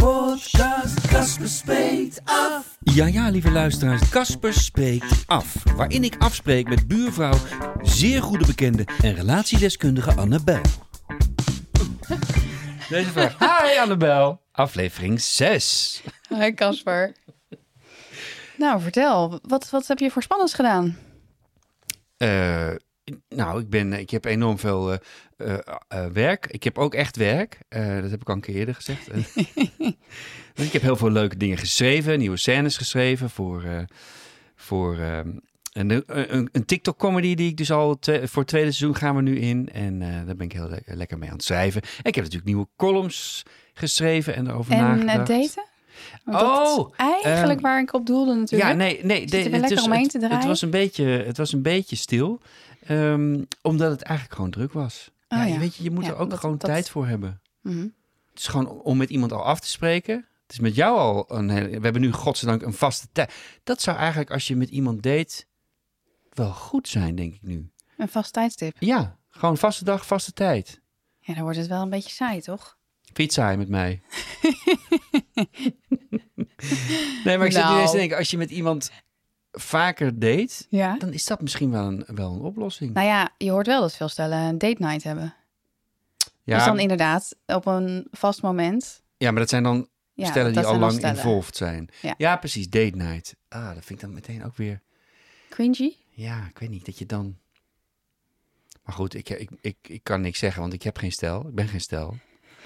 Podcast, Casper spreekt af. Ja, ja, lieve luisteraars, Casper spreekt af. Waarin ik afspreek met buurvrouw, zeer goede bekende en relatiedeskundige Annabel. Deze vraag. Hi Annabel. Aflevering 6. Hoi Casper. nou, vertel. Wat, wat heb je voor spannends gedaan? Eh, nou, ik, ben, ik heb enorm veel eh, eh, eh, werk. Ik heb ook echt werk. Eh, dat heb ik al een keer eerder gezegd. Dus ik heb heel veel leuke dingen geschreven. Nieuwe scènes geschreven voor, voor ehm, een, een, een TikTok-comedy die ik dus al voor het tweede seizoen gaan we nu in. En daar ben ik heel le- lekker mee aan het schrijven. En ik heb natuurlijk nieuwe columns geschreven en erover En nagedacht. daten? Want Oh, eigenlijk ehm, waar ik op doelde natuurlijk. Ja, nee, nee. Het lekker is- omheen het, te het draaien? was een beetje, het was een beetje stil. ehm, omdat het eigenlijk gewoon druk was. Oh, ja, ja. Weet je, je moet Ja, er ook dat- gewoon dat- tijd voor hebben. Mhm. Het is gewoon om met iemand al af te spreken. Het is met jou al een hele... We hebben nu godzijdank een vaste tijd. Dat zou eigenlijk als je met iemand date wel goed zijn, denk ik nu. Een vast tijdstip. Ja, gewoon vaste dag, vaste tijd. Ja, dan wordt het wel een beetje saai, toch? Vind saai met mij? nee, maar ik zit nu Nou. eens te denken, als je met iemand vaker date, Ja. dan is dat misschien wel een, wel een oplossing. Nou ja, je hoort wel dat veel stellen een date night hebben. ja, Dus dan inderdaad op een vast moment. ja, maar dat zijn dan Ja, stellen die al lang involved zijn. Ja. ja, precies, date night. Ah, dat vind ik dan meteen ook weer... Cringy? Ja, ik weet niet, dat je dan... Maar goed, ik, ik, ik, ik kan niks zeggen, want ik heb geen stijl. Ik ben geen stijl.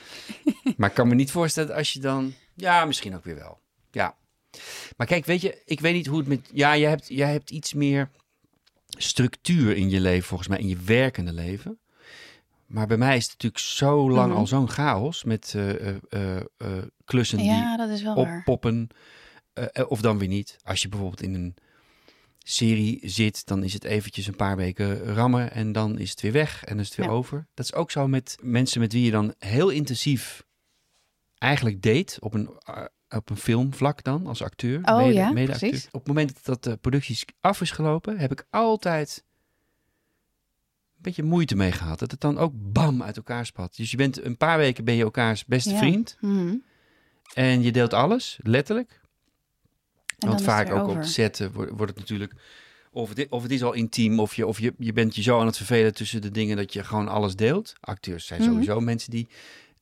maar ik kan me niet voorstellen als je dan... Ja, misschien ook weer wel. Ja. Maar kijk, weet je, ik weet niet hoe het met... Ja, jij hebt, jij hebt iets meer structuur in je leven, volgens mij, in je werkende leven. Maar bij mij is het natuurlijk zo lang Mhm. al zo'n chaos met eh, eh, eh, klussen die Ja, dat is wel waar. oppoppen. eh, eh, of dan weer niet. Als je bijvoorbeeld in een serie zit, dan is het eventjes een paar weken rammen en dan is het weer weg en dan is het weer Ja. over. Dat is ook zo met mensen met wie je dan heel intensief eigenlijk date op een, op een filmvlak dan als acteur. Oh ja, medeacteur. precies. Op het moment dat de productie af is gelopen, heb ik altijd een beetje moeite mee gehad. Dat het dan ook bam uit elkaar spat. Dus je bent een paar weken ben je elkaars beste Ja. vriend. Mhm. En je deelt alles, letterlijk. En Want vaak ook op over. set eh, wordt, wordt het natuurlijk... Of het, of het is al intiem, of, je, of je, je bent je zo aan het vervelen tussen de dingen dat je gewoon alles deelt. Acteurs zijn Mhm. sowieso mensen die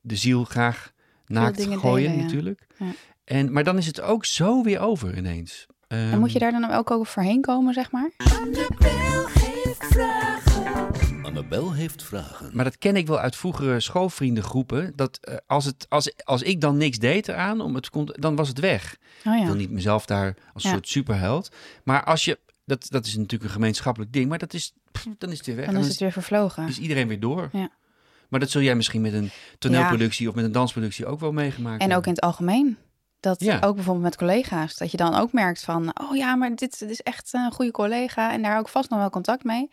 de ziel graag naakt gooien delen, ja. natuurlijk. Ja. En, maar dan is het ook zo weer over ineens. En moet je Ehm, daar dan ook overheen komen, zeg maar? Annabel heeft vragen. Annabel heeft vragen. Maar dat ken ik wel uit vroegere schoolvriendengroepen. Dat eh, als, het, als, als ik dan niks deed eraan, om het, kon- dan was het weg. Oh Ik ja. wil niet mezelf daar als een Ja. soort superheld. Maar als je, dat, dat is natuurlijk een gemeenschappelijk ding, maar dat is, pff, dan is het weer weg. Dan is het weer vervlogen. is iedereen weer door. Ja. Maar dat zul jij misschien met een toneelproductie of met een dansproductie ook wel meegemaakt En ook in hebben. het algemeen. Dat Ja. ook bijvoorbeeld met collega's. Dat je dan ook merkt van, oh ja, maar dit, dit is echt een goede collega. En daar ook vast nog wel contact mee.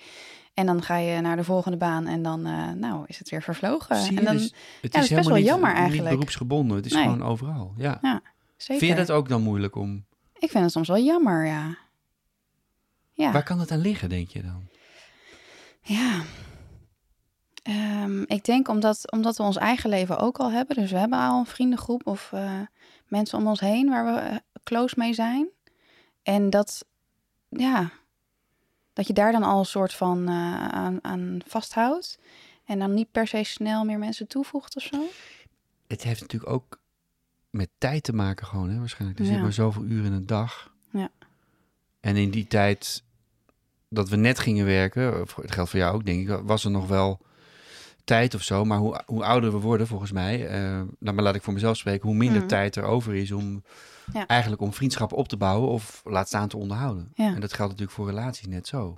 En dan ga je naar de volgende baan en dan, eh, nou, is het weer vervlogen. Je, en dan, dus het dat is is best wel niet, jammer niet eigenlijk. beroepsgebonden. Het is Nee. gewoon overal. Ja. ja, zeker. Vind je dat ook dan moeilijk om... Ik vind het soms wel jammer, ja. Ja. Waar kan het aan liggen, denk je dan? Ja. Ehm, ik denk omdat, omdat we ons eigen leven ook al hebben. Dus we hebben al een vriendengroep of eh, mensen om ons heen waar we eh, close mee zijn. En dat, ja, dat je daar dan al een soort van eh, aan, aan vasthoudt. En dan niet per se snel meer mensen toevoegt of zo. Het heeft natuurlijk ook met tijd te maken gewoon, hè, waarschijnlijk. Er Ja. zit maar zoveel uren in een dag. Ja. En in die tijd dat we net gingen werken, het geldt voor jou ook, denk ik, was er nog wel tijd of zo. Maar hoe, hoe ouder we worden, volgens mij, eh, nou, maar laat ik voor mezelf spreken, hoe minder Mhm. tijd er over is om Ja. eigenlijk om vriendschappen op te bouwen of laat staan te onderhouden. Ja. En dat geldt natuurlijk voor relaties net zo.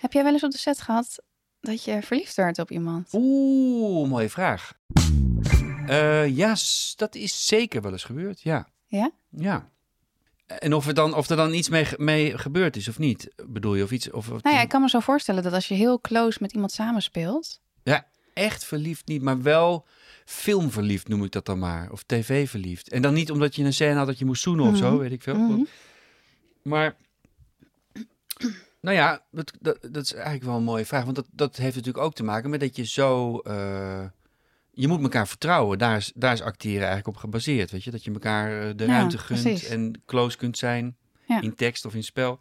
Heb jij wel eens op de set gehad dat je verliefd werd op iemand? Oeh, mooie vraag. Eh, ja, dat is zeker wel eens gebeurd, ja. Ja? Ja. En of er dan, of er dan iets mee, mee gebeurd is of niet, bedoel je? Of iets, of, of Nou ja, ik kan me zo voorstellen dat als je heel close met iemand samenspeelt... Ja, echt verliefd niet, maar wel filmverliefd noem ik dat dan maar. Of tv-verliefd. En dan niet omdat je een scène had dat je moest zoenen of zo, Mhm. weet ik veel. Mhm. Maar, nou ja, dat, dat, dat is eigenlijk wel een mooie vraag. Want dat, dat heeft natuurlijk ook te maken met dat je zo... eh, je moet elkaar vertrouwen. Daar is, daar is acteren eigenlijk op gebaseerd, weet je. Dat je elkaar eh, de Ja, ruimte gunt precies. en close kunt zijn. Ja. In tekst of in spel.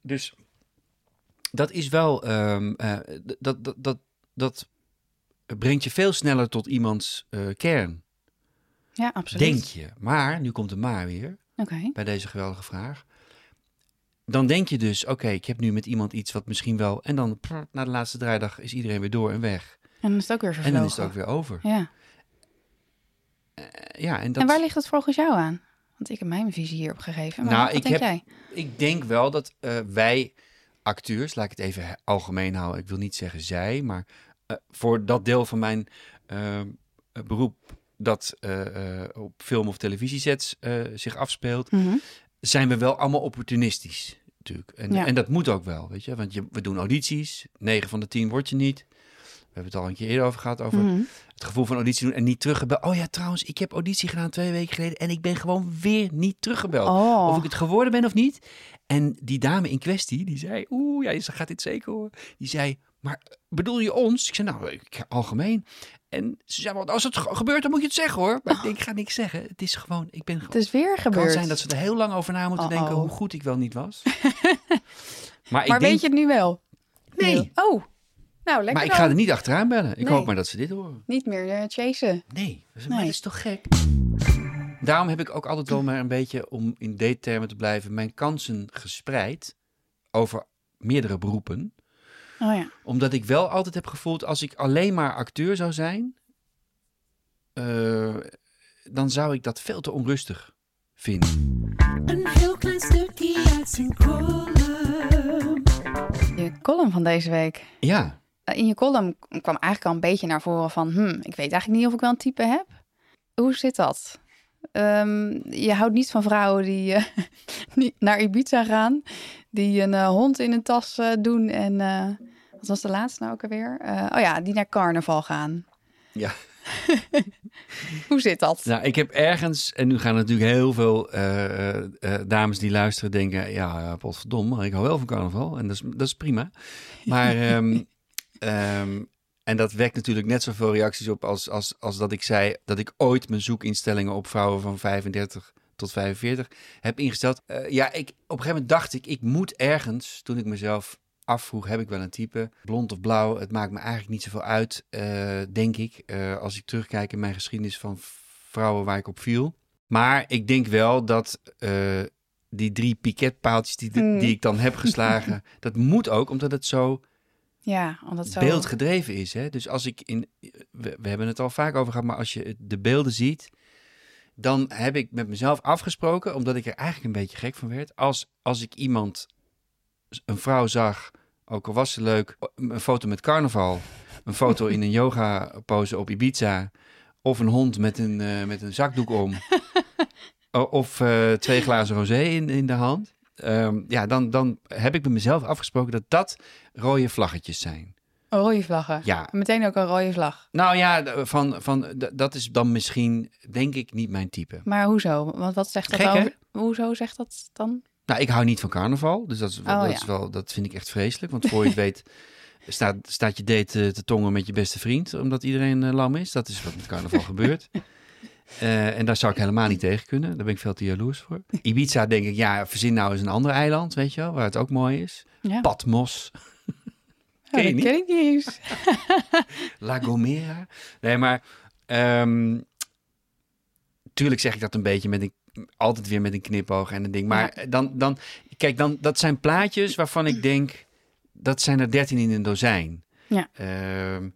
Dus dat is wel... ehm, eh, dat, dat, dat, dat brengt je veel sneller tot iemands eh, kern. Ja, absoluut. Denk je. Maar, nu komt de maar weer bij deze geweldige vraag. Dan denk je dus, oké, ik heb nu met iemand iets wat misschien wel... En dan, prr, na de laatste draaidag, is iedereen weer door en weg. En dan is het ook weer En vervlogen. dan is het ook weer over. Ja. Eh, ja, en dat... En waar ligt het volgens jou aan? Want ik heb mijn visie hierop gegeven. Maar Nou, wat ik denk heb- jij? Ik denk wel dat eh, wij acteurs, laat ik het even algemeen houden. Ik wil niet zeggen zij, maar eh, voor dat deel van mijn beroep dat op film- of televisiesets zich afspeelt, Mhm. zijn we wel allemaal opportunistisch natuurlijk. En, Ja. en dat moet ook wel, weet je. Want je, we doen audities, 9 van de 10 word je niet. We hebben het al een keer eerder over gehad, over Mhm. het gevoel van auditie doen en niet teruggebeld. Oh ja, trouwens, ik heb auditie gedaan twee weken geleden en ik ben gewoon weer niet teruggebeld. Oh. Of ik het geworden ben of niet. En die dame in kwestie, die zei, oeh, ja, je gaat dit zeker horen. Die zei, maar bedoel je ons? Ik zei, nou, ik, algemeen. En ze zei, want als het ge- gebeurt, dan moet je het zeggen hoor. Maar ik denk, ik ga niks zeggen. Het is gewoon, ik ben Het gewoon... is weer Het gebeurd. kan zijn dat ze er heel lang over na moeten denken hoe goed ik wel niet was. maar ik maar denk, weet je het nu wel? Nee. Nu. Oh. Nou, lekker maar ik dan. ga er niet achteraan bellen. Ik Nee. hoop maar dat ze dit horen. Niet meer eh, chasen. Nee, dat is, maar Nee. dat is toch gek? Daarom heb ik ook altijd wel maar een beetje, om in date-termen te blijven, mijn kansen gespreid over meerdere beroepen. Oh ja. Omdat ik wel altijd heb gevoeld, als ik alleen maar acteur zou zijn, eh, dan zou ik dat veel te onrustig vinden. Een heel klein stukje uit zijn column. Je column van deze week. Ja, In je column kwam eigenlijk al een beetje naar voren van... Hm, ik weet eigenlijk niet of ik wel een type heb. Hoe zit dat? Ehm, je houdt niet van vrouwen die, eh, naar Ibiza gaan. Die een eh, hond in een tas eh, doen. En eh, wat was de laatste nou ook alweer? Eh, oh ja, die naar carnaval gaan. ja. Hoe zit dat? Nou, ik heb ergens, en nu gaan natuurlijk heel veel eh, eh, eh, dames die luisteren denken, ja, potverdomme, maar ik hou wel van carnaval. En dat is, dat is prima. Maar, ehm, ehm, en dat wekt natuurlijk net zoveel reacties op als, als, als dat ik zei dat ik ooit mijn zoekinstellingen op vrouwen van 35 tot 45 heb ingesteld. Eh, ja, ik, op een gegeven moment dacht ik, ik moet ergens, toen ik mezelf afvroeg, heb ik wel een type, blond of blauw, het maakt me eigenlijk niet zoveel uit, eh, denk ik, eh, als ik terugkijk in mijn geschiedenis van vrouwen waar ik op viel. Maar ik denk wel dat die drie piketpaaltjes die, Hmm. die ik dan heb geslagen, dat moet ook, omdat het zo Ja, omdat zo... beeldgedreven is. Hè? Dus als ik in, we, we hebben het al vaak over gehad, maar als je de beelden ziet, dan heb ik met mezelf afgesproken, omdat ik er eigenlijk een beetje gek van werd. Als, als ik iemand, een vrouw zag, ook al was ze leuk, een foto met carnaval, een foto in een yoga pose op Ibiza, of een hond met een, eh, met een zakdoek om, of eh, twee glazen rosé in, in de hand. Ehm, ja, dan, dan heb ik met mezelf afgesproken dat dat rode vlaggetjes zijn. Rode vlaggen. Ja, Meteen ook een rode vlag. nou ja, van, van, dat is dan misschien, denk ik, niet mijn type. Maar hoezo? Want wat zegt dat Gek, over... Hoezo zegt dat dan? Nou, ik hou niet van carnaval, dus dat, is, wel- Oh, dat, ja. is wel, dat vind ik echt vreselijk. Want voor je het weet staat, staat je date te, te tongen met je beste vriend, omdat iedereen eh, lam is. Dat is wat met carnaval gebeurt. Eh, en daar zou ik helemaal niet tegen kunnen. Daar ben ik veel te jaloers voor. Ibiza denk ik, ja, verzin nou eens een ander eiland, weet je wel, waar het ook mooi is. Ja. Patmos, Oh, ken je niet? ken ik niet eens. La Gomera. Nee, maar ehm, tuurlijk zeg ik dat een beetje met een, altijd weer met een knipoog en een ding. Maar dan, dan, kijk, dan, dat zijn plaatjes waarvan ik denk, dat zijn er dertien in een dozijn. Ja. Ehm,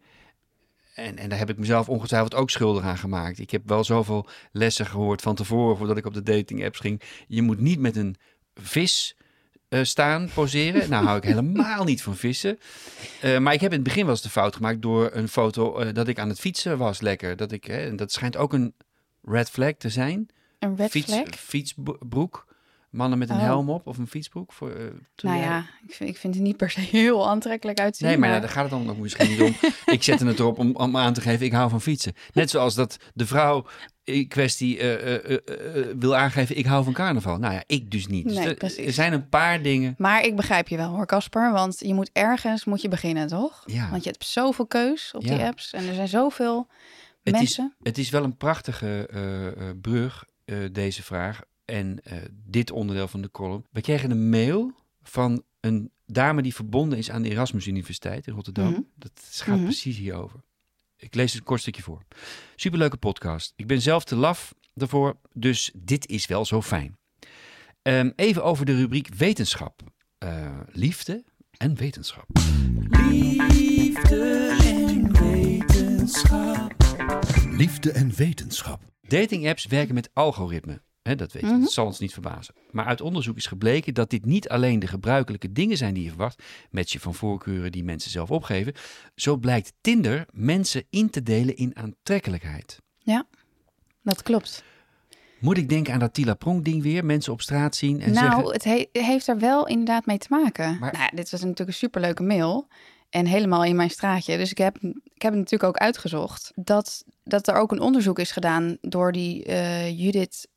en, en daar heb ik mezelf ongetwijfeld ook schuldig aan gemaakt. Ik heb wel zoveel lessen gehoord van tevoren voordat ik op de dating apps ging. Je moet niet met een vis eh, staan, poseren. nou hou ik helemaal niet van vissen. Eh, maar ik heb in het begin wel eens de fout gemaakt door een foto eh, dat ik aan het fietsen was lekker. Dat, ik, hè, en dat schijnt ook een red flag te zijn. Een red Fiets, flag? fietsbroek. Mannen met een Oh. helm op of een fietsbroek. Voor, toen Nou ja, ik vind, ik vind het niet per se heel aantrekkelijk uitzien. Nee, maar daar gaat het dan ook misschien niet om. Ik zette het erop om, om aan te geven, ik hou van fietsen. Net zoals dat de vrouw in kwestie eh, eh, wil aangeven, ik hou van carnaval. Nou ja, ik dus niet. Dus er- er zijn een paar dingen. Maar ik begrijp je wel hoor, Casper. Want je moet ergens moet je beginnen, toch? Ja. Want je hebt zoveel keus op die apps. En er zijn zoveel Het is, mensen. het is wel een prachtige brug, deze vraag. En eh, dit onderdeel van de column. We kregen een mail van een dame die verbonden is aan de Erasmus Universiteit in Rotterdam. Mhm. Dat gaat Mhm. precies hierover. Ik lees het een kort stukje voor. Superleuke podcast. Ik ben zelf te laf daarvoor, dus dit is wel zo fijn. Ehm, even over de rubriek wetenschap. Eh, liefde en wetenschap. Liefde en wetenschap. Liefde en wetenschap. Dating apps werken met algoritmen. Hè, dat weet je, Mhm. dat zal ons niet verbazen. Maar uit onderzoek is gebleken dat dit niet alleen de gebruikelijke dingen zijn die je verwacht, matchen van voorkeuren die mensen zelf opgeven. Zo blijkt Tinder mensen in te delen in aantrekkelijkheid. Dat klopt. Moet ik denken aan dat Tila Pronk ding weer, mensen op straat zien en nou, zeggen... het he- heeft er wel inderdaad mee te maken. Maar- Nou, ja, dit was natuurlijk een superleuke mail. En helemaal in mijn straatje. Dus ik heb, ik heb het natuurlijk ook uitgezocht. Dat, dat er ook een onderzoek is gedaan door die eh, Judith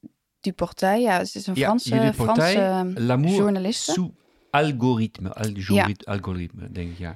Duportet. Ja, het is een Ja, Franse, Franse L'amour journaliste. sous algoritme, algoritme, algoritme, denk ik, ja.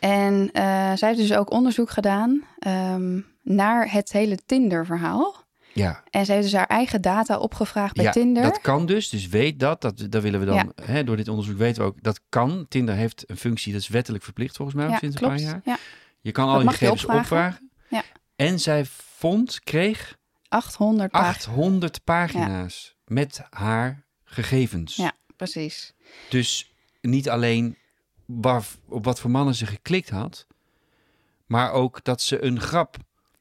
En eh, zij heeft dus ook onderzoek gedaan ehm, naar het hele Tinder-verhaal. Ja, En ze heeft dus haar eigen data opgevraagd bij ja Tinder. dat kan dus. Dus weet dat. dat dat willen we dan, hè, door dit onderzoek weten we ook, dat kan. Tinder heeft een functie, dat is wettelijk verplicht volgens mij, ja, sinds klopt. een paar jaar. Ja, Je kan Dat al je gegevens opvragen. opvragen. Ja. En zij vond, kreeg 800 pagina's. 800 pagina's met haar gegevens. Ja, precies. Dus niet alleen waar, op wat voor mannen ze geklikt had, maar ook dat ze een grap,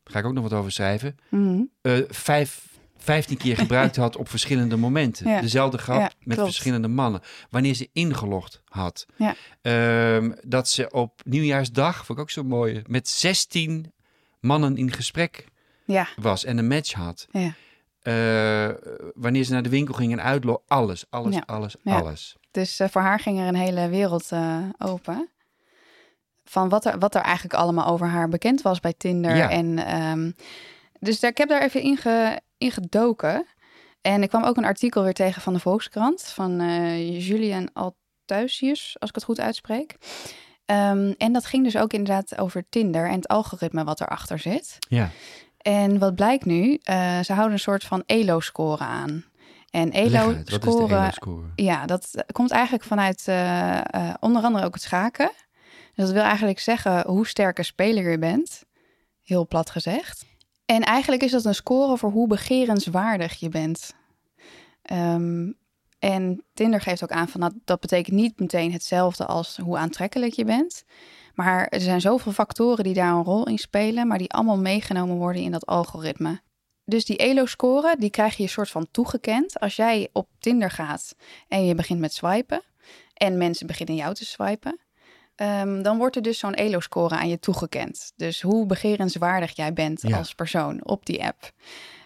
daar ga ik ook nog wat over schrijven, Mhm. eh vijf, 15 keer gebruikt had op verschillende momenten. Ja. Dezelfde grap Ja, met klopt. verschillende mannen. Wanneer ze ingelogd had. Ja. Ehm, dat ze op nieuwjaarsdag, vond ik ook zo mooi, met 16 mannen in gesprek Ja, was en een match had. ja. Eh, wanneer ze naar de winkel ging en uitlo, alles, alles, Ja. alles, Ja. alles. Dus eh, voor haar ging er een hele wereld eh, open. Van wat er, wat er eigenlijk allemaal over haar bekend was bij Tinder. En, ehm, dus daar, ik heb daar even in, ge, in gedoken. En ik kwam ook een artikel weer tegen van de Volkskrant. Van eh Julian Althuisius, als ik het goed uitspreek. Ehm, en dat ging dus ook inderdaad over Tinder en het algoritme wat erachter zit. Ja, En wat blijkt nu? Eh, ze houden een soort van ELO-score aan. En ELO-score ELO-score? ja, dat komt eigenlijk vanuit eh, eh, onder andere ook het schaken. Dus dat wil eigenlijk zeggen hoe sterk een speler je bent. Heel plat gezegd. En eigenlijk is dat een score voor hoe begerenswaardig je bent. Ehm, en Tinder geeft ook aan van dat, dat betekent niet meteen hetzelfde als hoe aantrekkelijk je bent. Maar er zijn zoveel factoren die daar een rol in spelen, maar die allemaal meegenomen worden in dat algoritme. Dus die ELO-score, die krijg je een soort van toegekend. Als jij op Tinder gaat en je begint met swipen en mensen beginnen jou te swipen, ehm, dan wordt er dus zo'n ELO-score aan je toegekend. Dus hoe begerenswaardig jij bent Ja. als persoon op die app.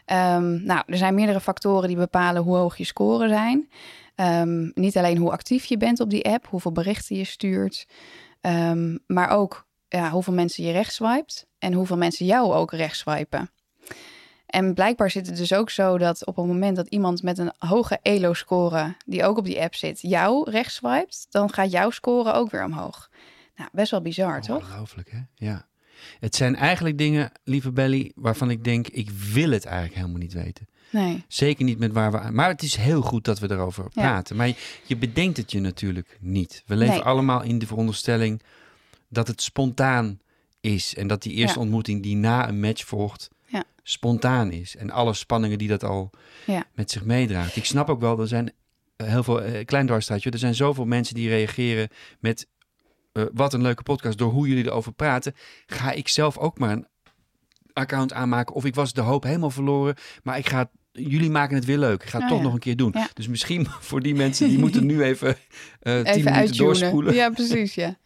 Ehm, nou, er zijn meerdere factoren die bepalen hoe hoog je scoren zijn. Ehm, niet alleen hoe actief je bent op die app, hoeveel berichten je stuurt, ehm, maar ook ja, hoeveel mensen je rechts swipet en hoeveel mensen jou ook rechts swipen. En blijkbaar zit het dus ook zo dat op het moment dat iemand met een hoge ELO-score, die ook op die app zit, jou rechts swipet, dan gaat jouw score ook weer omhoog. Nou, best wel bizar, toch? Ongelooflijk, hè? Ja. Het zijn eigenlijk dingen, lieve Belly, waarvan ik denk, ik wil het eigenlijk helemaal niet weten. Nee. Zeker niet met waar we aan. Maar het is heel goed dat we erover Ja. praten. Maar je, je bedenkt het je natuurlijk niet. We leven Nee. allemaal in de veronderstelling dat het spontaan is. En dat die eerste Ja. ontmoeting die na een match volgt, Ja. spontaan is. En alle spanningen die dat al met zich meedraagt. Ik snap ook wel, er zijn heel veel, eh, klein dwarsstraatje, er zijn zoveel mensen die reageren met eh, wat een leuke podcast. Door hoe jullie erover praten, ga ik zelf ook maar een account aanmaken. Of ik was de hoop helemaal verloren, maar ik ga jullie maken het weer leuk. Ik ga het Oh, toch ja. nog een keer doen. Ja. Dus misschien voor die mensen die moeten nu even eh tien Even minuten doorspoelen. Ja, precies, ja.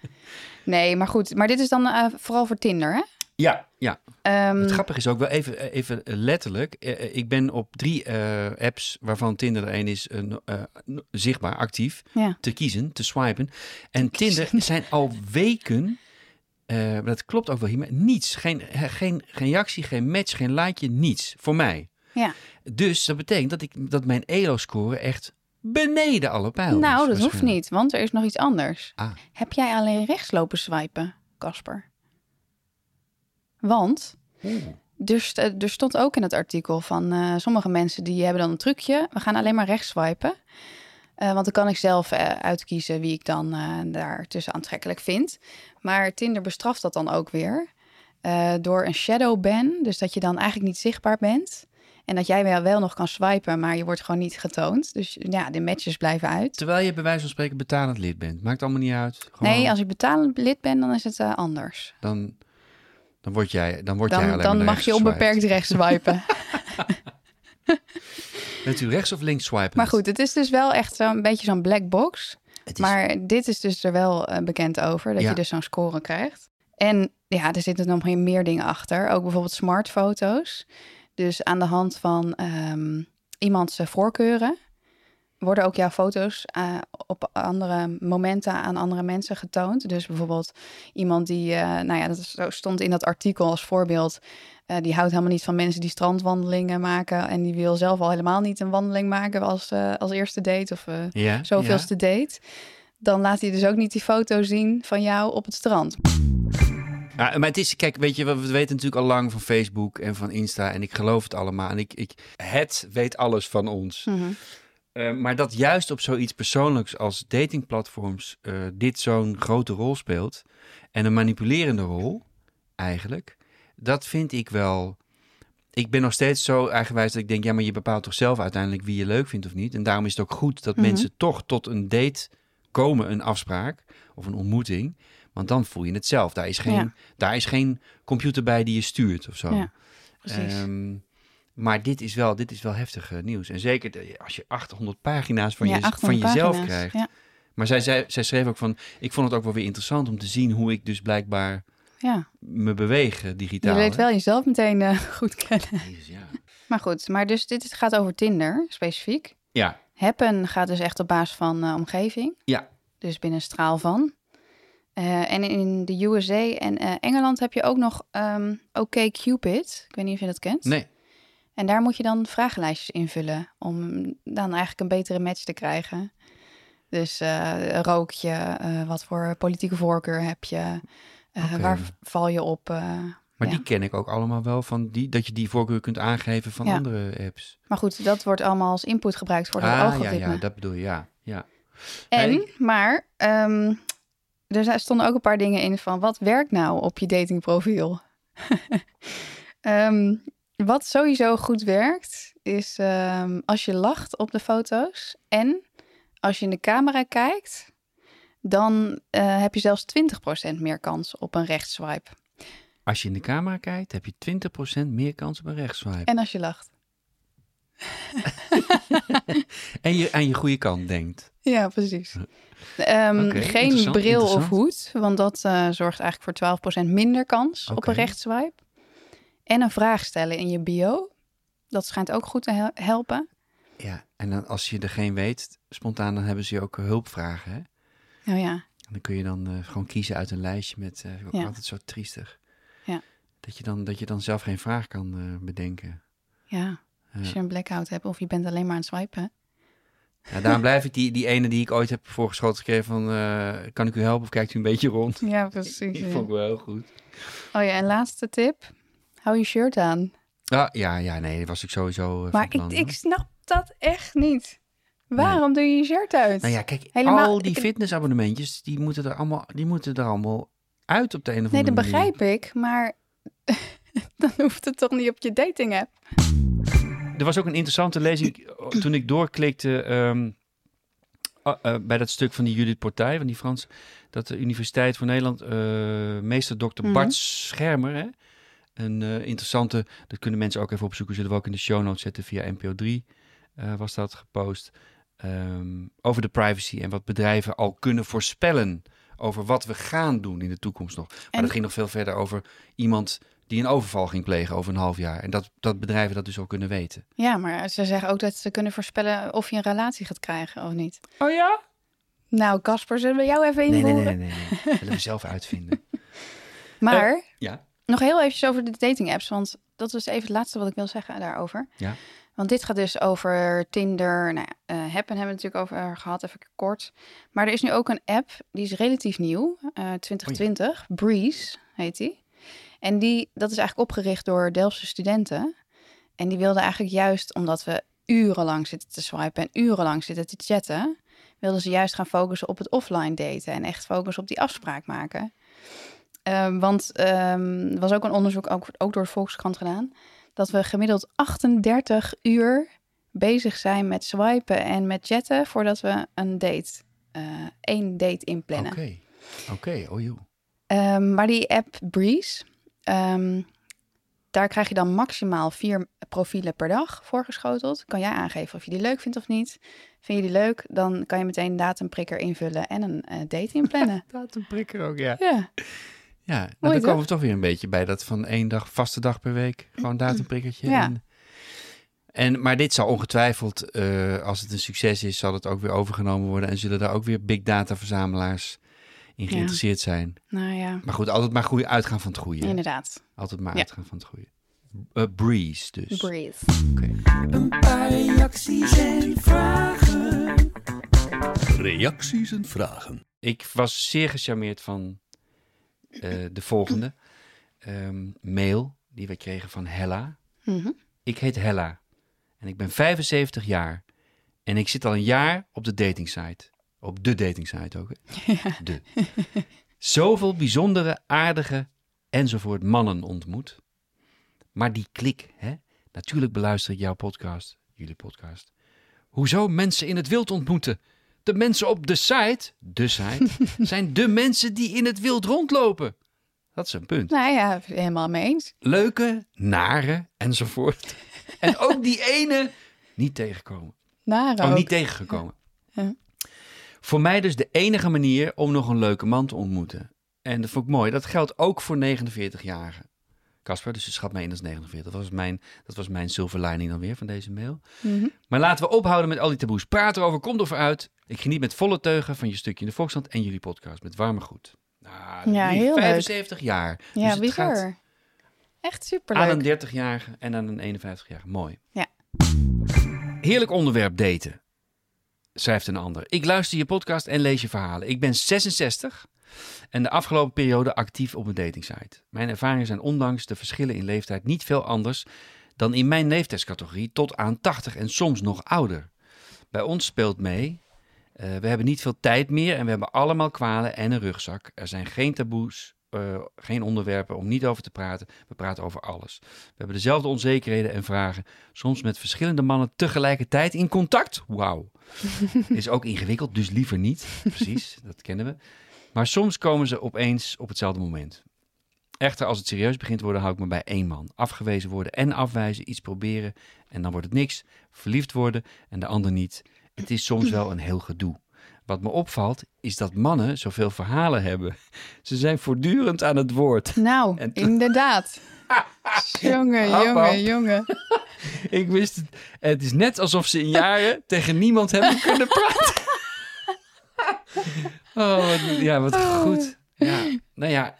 Nee, maar goed. Maar dit is dan eh, vooral voor Tinder, hè? Ja, ja. Ehm, Het grappige is ook wel even, even letterlijk. eh, eh, Ik ben op drie eh, apps, waarvan Tinder er één is, eh, zichtbaar actief, ja. te kiezen, te swipen. En Tinder zijn al weken, eh, dat klopt ook wel hier, maar niets. Geen, eh, geen, geen reactie, geen match, geen likeje, niets. Voor mij. Ja. Dus dat betekent dat, ik, dat mijn ELO-score echt beneden alle pijlen nou, dat hoeft niet, want er is nog iets anders. Ah. Heb jij alleen rechts lopen swipen, Casper? Want er, st- er stond ook in het artikel van eh, sommige mensen die hebben dan een trucje. We gaan alleen maar rechts swipen. Eh, want dan kan ik zelf eh, uitkiezen wie ik dan eh daartussen aantrekkelijk vind. Maar Tinder bestraft dat dan ook weer. door een shadow ban. Dus dat je dan eigenlijk niet zichtbaar bent. En dat jij wel, wel nog kan swipen, maar je wordt gewoon niet getoond. Dus ja, de matches blijven uit. Terwijl je bij wijze van spreken betalend lid bent. Maakt allemaal niet uit. Gewoon, Nee, als ik betalend lid ben, dan is het eh, anders. dan, dan word jij, dan word jij Dan, alleen dan mag je onbeperkt rechts swipen. Bent u rechts of links swipen? maar goed, het is dus wel echt zo'n beetje zo'n black box. Is, Maar dit is dus er wel eh, bekend over, dat Ja. je dus zo'n score krijgt. En ja, er zitten nog meer dingen achter. Ook bijvoorbeeld smartfoto's. Dus aan de hand van ehm, iemands eh, voorkeuren worden ook jouw foto's eh, op andere momenten aan andere mensen getoond. Dus bijvoorbeeld iemand die, eh, nou ja, dat is- zo stond in dat artikel als voorbeeld. die houdt helemaal niet van mensen die strandwandelingen maken. En die wil zelf al helemaal niet een wandeling maken als, als eerste date of ja, zoveelste date. Dan laat hij dus ook niet die foto zien van jou op het strand. Ja. Maar het is, kijk, weet je, we we weten natuurlijk al lang van Facebook en van Insta. En ik geloof het allemaal. En ik, ik, het weet alles van ons. Mhm. Eh, maar dat juist op zoiets persoonlijks als datingplatforms eh, dit zo'n grote rol speelt. En een manipulerende rol, eigenlijk. Dat vind ik wel. Ik ben nog steeds zo eigenwijs dat ik denk, ja, maar je bepaalt toch zelf uiteindelijk wie je leuk vindt of niet. En daarom is het ook goed dat Mhm. mensen toch tot een date komen, een afspraak of een ontmoeting. Want dan voel je het zelf. Daar is geen, Ja. daar is geen computer bij die je stuurt of zo. Ja, precies. Ehm, maar dit is wel, dit is wel heftig eh, nieuws. En zeker als je 800 pagina's van, Ja, je, 800 van jezelf pagina's. krijgt. Ja, Maar zij, zij, zij schreef ook van, ik vond het ook wel weer interessant om te zien hoe ik dus blijkbaar ja. me beweeg eh, je digitaal. leert hè. wel jezelf meteen eh, goed kennen. Jezus, ja. Maar goed, maar dus dit gaat over Tinder specifiek. ja, Happen gaat dus echt op basis van omgeving. ja. Dus binnen een straal van. Eh, en in de USA en eh, Engeland heb je ook nog ehm OkCupid. Ik weet niet of je dat kent. Nee. En daar moet je dan vragenlijstjes invullen om dan eigenlijk een betere match te krijgen. Dus eh, rook je, wat voor politieke voorkeur heb je, waar val je op. Maar ja. die ken ik ook allemaal wel van die, dat je die voorkeur kunt aangeven van Ja. andere apps. Maar goed, dat wordt allemaal als input gebruikt voor het ah, ja, algoritme. ja, dat bedoel je, ja. ja. En, maar, ehm, er stonden ook een paar dingen in van wat werkt nou op je datingprofiel? Ehm, wat sowieso goed werkt, is ehm, als je lacht op de foto's en als je in de camera kijkt, dan eh, heb je zelfs 20% meer kans op een rechtswipe. Als je in de camera kijkt, heb je 20% meer kans op een rechtsswipe. En als je lacht. En je aan je goede kant denkt. Ja, precies. Ehm, geen interessant, bril of hoed, want dat eh, zorgt eigenlijk voor 12% minder kans op een rechtswipe. En een vraag stellen in je bio. Dat schijnt ook goed te hel- helpen. Ja, en dan als je er geen weet, spontaan, dan hebben ze je ook hulpvragen, hè? Oh ja, En dan kun je dan eh, gewoon kiezen uit een lijstje met, ook Ja. altijd zo triestig. Ja. Dat je, dan, dat je dan zelf geen vraag kan bedenken. ja. Als je een blackout hebt of je bent alleen maar aan het swipen. Ja, daarom blijf ik die, die ene die ik ooit heb voorgeschoten gekregen van, eh, kan ik u helpen of kijkt u een beetje rond? Ja, precies. Die ja. vond ik wel heel goed. Oh ja, en laatste tip. Hou je shirt aan. Ah, ja, ja, nee, dat was ik sowieso eh, Maar ik, plan, ik snap dat echt niet. Waarom doe je je shirt uit? Nou ja, kijk, Helemaal- al die ik- fitnessabonnementjes, die moeten er allemaal, die moeten er allemaal uit op de een of nee, andere dat manier. begrijp ik. Maar dan hoeft het toch niet op je dating app. Er was ook een interessante lezing toen ik doorklikte ehm, ah, eh, bij dat stuk van die Judith Portij, van die Frans, dat de Universiteit van Nederland, eh, meester dokter Mhm. Bart Schermer, hè, Een eh, interessante, dat kunnen mensen ook even opzoeken. Zullen we ook in de show notes zetten via NPO 3. eh, was dat gepost. Ehm, over de privacy en wat bedrijven al kunnen voorspellen over wat we gaan doen in de toekomst nog. Maar En- dat ging nog veel verder over iemand die een overval ging plegen over een half jaar. En dat, dat bedrijven dat dus al kunnen weten. Ja, maar ze zeggen ook dat ze kunnen voorspellen of je een relatie gaat krijgen of niet. Oh ja? Nou, Casper, zullen we jou even Nee, invoeren? nee, nee, nee, nee. Dat willen we zelf uitvinden. Maar Ja. nog heel eventjes over de dating apps, want dat is even het laatste wat ik wil zeggen daarover. Ja. Want dit gaat dus over Tinder, nou ja, eh, Happen hebben we het natuurlijk over gehad, even kort. Maar er is nu ook een app, die is relatief nieuw, eh 2020, Breeze heet die. En die, dat is eigenlijk opgericht door Delftse studenten. En die wilden eigenlijk juist, omdat we urenlang zitten te swipen en urenlang zitten te chatten, wilden ze juist gaan focussen op het offline daten en echt focussen op die afspraak maken. Ehm, want ehm, er was ook een onderzoek, ook, ook door de Volkskrant gedaan, dat we gemiddeld 38 uur bezig zijn met swipen en met chatten voordat we een date, eh, één date inplannen. Oké. Oké, oh joh. Ehm, maar die app Breeze, ehm, daar krijg je dan maximaal vier profielen per dag voorgeschoteld. Kan jij aangeven of je die leuk vindt of niet. Vind je die leuk, dan kan je meteen een datumprikker invullen en een eh, date inplannen. Datumprikker ook, ja. ja, Ja, nou, dan komen we toch weer een beetje bij dat van één dag, vaste dag per week. Gewoon datumprikkertje. Ja. En, en, maar dit zal ongetwijfeld, eh, als het een succes is, zal het ook weer overgenomen worden. En zullen daar ook weer big data verzamelaars in Ja. geïnteresseerd zijn. nou ja, Maar goed, altijd maar goede uitgaan van het goede. hè? inderdaad. Altijd maar Ja. uitgaan van het goede. Eh, breeze dus. Breeze. Oké. Een paar reacties en vragen. Reacties en vragen. Ik was zeer gecharmeerd van eh, de volgende ehm, mail die we kregen van Hella. Mhm. Ik heet Hella en ik ben 75 jaar en ik zit al een jaar op de datingsite. Op de datingsite ook. Hè? De. Zoveel bijzondere, aardige enzovoort mannen ontmoet. Maar die klik, hè? Natuurlijk beluister ik jouw podcast, jullie podcast. Hoezo mensen in het wild ontmoeten? De mensen op de site, de site, zijn de mensen die in het wild rondlopen. Dat is een punt Nou ja, helemaal mee eens. leuke, nare enzovoort. En ook die ene niet tegenkomen. Nare Oh, ook. niet tegengekomen. Ja. Voor mij dus de enige manier om nog een leuke man te ontmoeten. En dat vond ik mooi. Dat geldt ook voor 49-jarigen. Casper, dus je schat mij in als 49. Dat was mijn, dat was mijn silver lining dan weer van deze mail. Mhm. Maar laten we ophouden met al die taboes. Praat erover, kom er uit. Ik geniet met volle teugen van je stukje in de Volkskrant en jullie podcast met warme goed. Nou, Ja, heel leuk. 75 jaar. Ja, dus bizar. gaat Echt aan superleuk. een 30-jarige en aan een 51-jarige. Mooi. Ja. Heerlijk onderwerp daten, schrijft een ander. Ik luister je podcast en lees je verhalen. Ik ben 66 en de afgelopen periode actief op een datingsite. Mijn ervaringen zijn ondanks de verschillen in leeftijd niet veel anders dan in mijn leeftijdscategorie tot aan 80 en soms nog ouder. Bij ons speelt mee. eh, we hebben niet veel tijd meer en we hebben allemaal kwalen en een rugzak. Er zijn geen taboes, eh, geen onderwerpen om niet over te praten. We praten over alles. We hebben dezelfde onzekerheden en vragen. Soms met verschillende mannen tegelijkertijd in contact. Wauw. Is ook ingewikkeld, dus liever niet. Precies, dat kennen we. Maar soms komen ze opeens op hetzelfde moment. Echter, als het serieus begint te worden, hou ik me bij één man. Afgewezen worden en afwijzen, iets proberen en dan wordt het niks. Verliefd worden en de ander niet. Het is soms wel een heel gedoe. Wat me opvalt, is dat mannen zoveel verhalen hebben. Ze zijn voortdurend aan het woord. Nou, En- inderdaad. jongen, Hap, hap. jongen, jongen. Ik wist het. Het is net alsof ze in jaren tegen niemand hebben kunnen praten. Oh, wat, ja, wat goed. Ja, nou ja,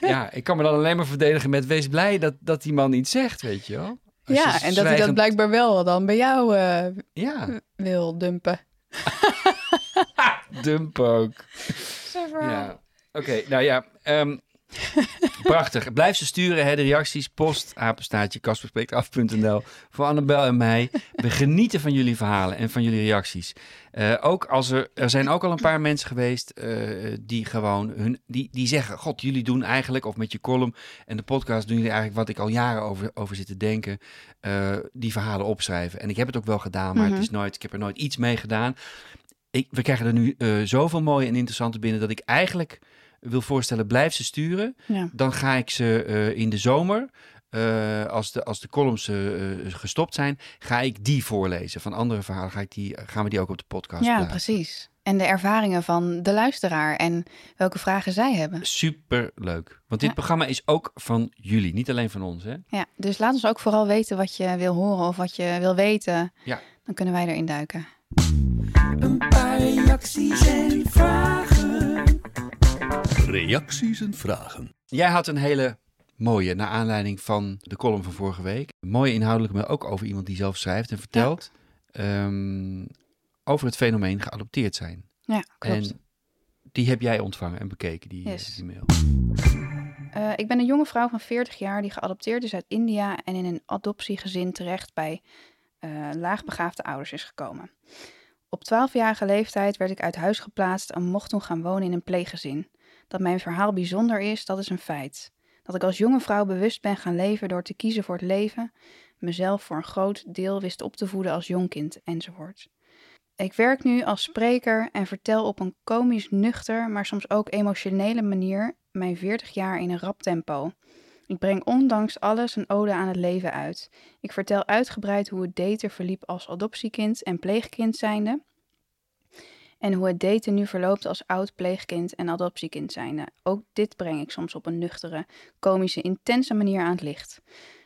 ja, ik kan me dan alleen maar verdedigen met wees blij dat, dat die man iets zegt, weet je wel. Als Ja, je en dat hij dat blijkbaar wel dan bij jou eh, Ja, wil dumpen. Dump ook. Ja, oké, nou ja. ehm, prachtig. Blijf ze sturen, hè, de reacties. Post, apenstaartje, kasperspreektaf.nl voor Annabel en mij. We genieten van jullie verhalen en van jullie reacties. Eh, ook als er, er zijn ook al een paar mensen geweest eh, die gewoon hun, die, die zeggen: God, jullie doen eigenlijk, of met je column en de podcast doen jullie eigenlijk wat ik al jaren over, over zit te denken. eh, die verhalen opschrijven. En ik heb het ook wel gedaan, maar het is nooit, ik heb er nooit iets mee gedaan. Ik, we krijgen er nu eh, zoveel mooie en interessante binnen dat ik eigenlijk wil voorstellen, blijf ze sturen. Ja. Dan ga ik ze eh, in de zomer eh, als, de, als de columns gestopt zijn, ga ik die voorlezen. Van andere verhalen ga ik die, gaan we die ook op de podcast Ja, plaatsen. precies. En de ervaringen van de luisteraar en welke vragen zij hebben. Super leuk. Want dit Ja. programma is ook van jullie, niet alleen van ons. Hè? Ja, dus laat ons ook vooral weten wat je wil horen of wat je wil weten. Ja. Dan kunnen wij erin duiken. Reacties en vragen. Reacties en vragen. Jij had een hele mooie, naar aanleiding van de column van vorige week. Een mooie inhoudelijke, maar ook over iemand die zelf schrijft en vertelt. ehm, over het fenomeen geadopteerd zijn. Ja, klopt. En die heb jij ontvangen en bekeken, die, Yes. die mail. Eh, ik ben een jonge vrouw van 40 jaar die geadopteerd is uit India en in een adoptiegezin terecht bij eh, laagbegaafde ouders is gekomen. Op 12-jarige leeftijd werd ik uit huis geplaatst en mocht toen gaan wonen in een pleeggezin. Dat mijn verhaal bijzonder is, dat is een feit. Dat ik als jonge vrouw bewust ben gaan leven door te kiezen voor het leven, mezelf voor een groot deel wist op te voeden als jongkind enzovoort. Ik werk nu als spreker en vertel op een komisch nuchter, maar soms ook emotionele manier mijn 40 jaar in een rap tempo. Ik breng ondanks alles een ode aan het leven uit. Ik vertel uitgebreid hoe het daten verliep als adoptiekind en pleegkind zijnde. En hoe het daten nu verloopt als oud pleegkind en adoptiekind zijnde. Ook dit breng ik soms op een nuchtere, komische, intense manier aan het licht.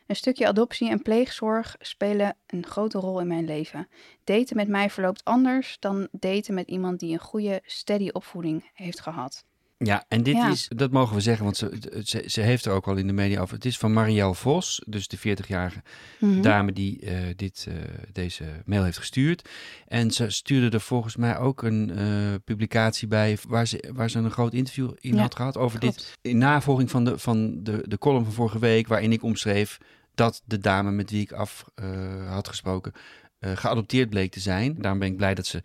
Een stukje adoptie en pleegzorg spelen een grote rol in mijn leven. Daten met mij verloopt anders dan daten met iemand die een goede, steady opvoeding heeft gehad. Ja, en dit Ja. is, dat mogen we zeggen, want ze, ze, ze heeft er ook al in de media over. Het is van Marielle Vos, dus de 40-jarige Mhm. dame die eh, dit, eh, deze mail heeft gestuurd. En ze stuurde er volgens mij ook een eh, publicatie bij waar ze, waar ze een groot interview in Ja, had gehad over dit. In navolging van de, van de, de column van vorige week, waarin ik omschreef dat de dame met wie ik af had gesproken geadopteerd bleek te zijn. Daarom ben ik blij dat ze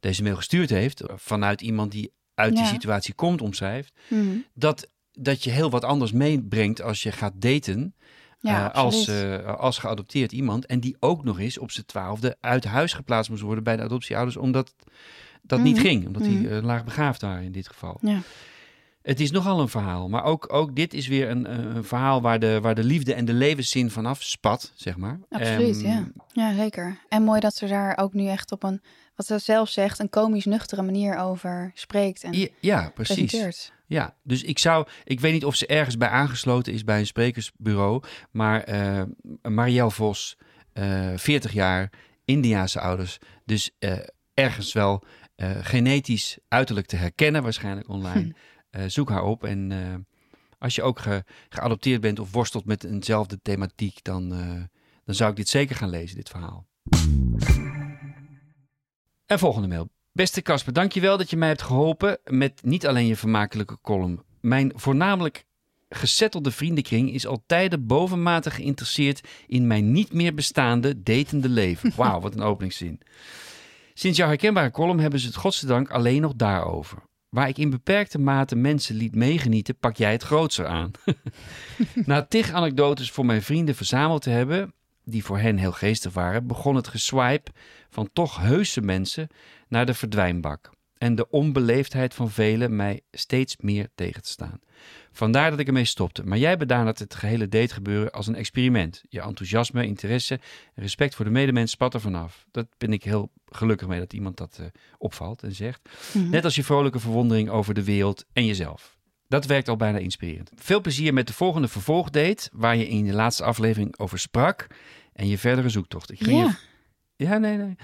deze mail gestuurd heeft vanuit iemand die uit die Ja. situatie komt, omschrijft. Mhm. Dat, dat je heel wat anders meebrengt als je gaat daten Ja, eh, als, eh, als geadopteerd iemand. En die ook nog eens op zijn twaalfde uit huis geplaatst moest worden bij de adoptieouders, omdat dat niet Mhm. ging. Omdat Mhm. die eh, laag begaafd waren in dit geval. Ja. Het is nogal een verhaal. Maar ook, ook dit is weer een, een een verhaal waar de, waar de liefde en de levenszin vanaf spat, zeg maar. Absoluut, Ehm, ja. Ja, zeker. En mooi dat ze daar ook nu echt op een, wat ze zelf zegt, een komisch nuchtere manier over spreekt en Ja, ja, precies. presenteert. Ja, dus ik zou, ik weet niet of ze ergens bij aangesloten is bij een sprekersbureau, maar eh Marielle Vos, eh 40 jaar, Indiaanse ouders, dus eh, ergens wel genetisch uiterlijk te herkennen, waarschijnlijk online. Zoek haar op en als je ook ge- geadopteerd bent of worstelt met eenzelfde thematiek, dan, dan zou ik dit zeker gaan lezen, dit verhaal. En volgende mail. Beste Casper, dankjewel dat je mij hebt geholpen met niet alleen je vermakelijke column. Mijn voornamelijk gesettelde vriendenkring is al tijden bovenmatig geïnteresseerd in mijn niet meer bestaande datende leven. Wauw, wat een openingszin. Sinds jouw herkenbare column hebben ze het godzijdank alleen nog daarover. Waar ik in beperkte mate mensen liet meegenieten, pak jij het grootser aan. Na tig anekdotes voor mijn vrienden verzameld te hebben, die voor hen heel geestig waren, begon het geswipe van toch heuse mensen naar de verdwijnbak. En de onbeleefdheid van velen mij steeds meer tegen te staan. Vandaar dat ik ermee stopte. Maar jij benadert het gehele dategebeuren als een experiment. Je enthousiasme, interesse en respect voor de medemens spat er vanaf. Dat ben ik heel gelukkig mee dat iemand dat eh, opvalt en zegt. Mhm. Net als je vrolijke verwondering over de wereld en jezelf. Dat werkt al bijna inspirerend. Veel plezier met de volgende vervolgdate, waar je in de laatste aflevering over sprak. En je verdere zoektocht. Ik gun je Ja, nee, nee.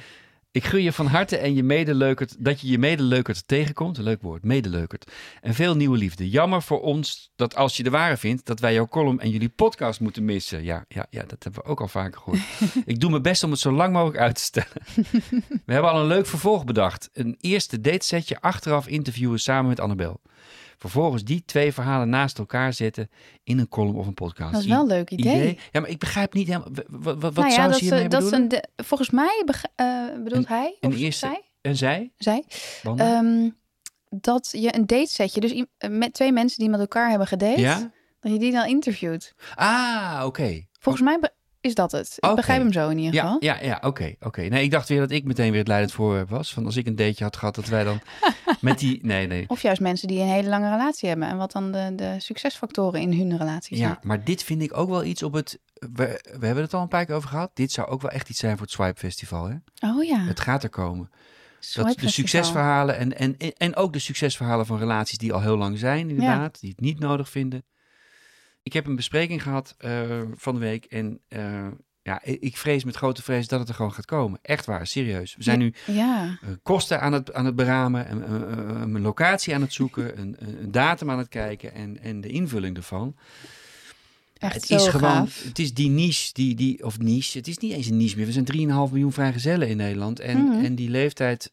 Ik gun je van harte en je medeleukert, dat je je medeleukert tegenkomt. Een leuk woord, medeleukert. En veel nieuwe liefde. Jammer voor ons dat als je de ware vindt, dat wij jouw column en jullie podcast moeten missen. Ja, ja, ja dat hebben we ook al vaker gehoord. Ik doe mijn best om het zo lang mogelijk uit te stellen. We hebben al een leuk vervolg bedacht. Een eerste datesetje achteraf interviewen samen met Annabel. Vervolgens die twee verhalen naast elkaar zetten in een column of een podcast. dat is wel een leuk idee. Ja, maar ik begrijp niet helemaal. Wat, wat nou ja, zou dat ze hiermee dat ze bedoelen? een de- volgens mij eh, bedoelt hij, een of eerste- zij, En zij? zij ehm, dat je een date zetje, dus i- met twee mensen die met elkaar hebben gedate, ja? dat je die dan interviewt. Ah, oké. Volgens mij is dat het. Ik begrijp hem zo in ieder Ja, geval. ja, ja oké. oké. Nee, ik dacht weer dat ik meteen weer het leidend voorwerp was. Van als ik een dateje had gehad, dat wij dan met die... Nee, nee. Of juist mensen die een hele lange relatie hebben. En wat dan de, de succesfactoren in hun relatie zijn. Ja, maar dit vind ik ook wel iets op het... We, we hebben het al een paar keer over gehad. Dit zou ook wel echt iets zijn voor het Swipe Festival, hè? Oh ja. Het gaat er komen. Swipe Dat de Festival. succesverhalen en, en, en ook de succesverhalen van relaties die al heel lang zijn, inderdaad, die het niet nodig vinden. Ik heb een bespreking gehad eh, van de week en eh, ja, ik vrees met grote vrees dat het er gewoon gaat komen. Echt waar, serieus. We zijn nu Ja, eh, kosten aan het, aan het beramen, een, een, locatie aan het zoeken, een, een datum aan het kijken en, en de invulling ervan. echt het zo is gewoon, gaaf. het is die niche, die, die, of niche, het is niet eens een niche meer. We zijn 3,5 miljoen vrijgezellen in Nederland. En, Mhm. en die leeftijd,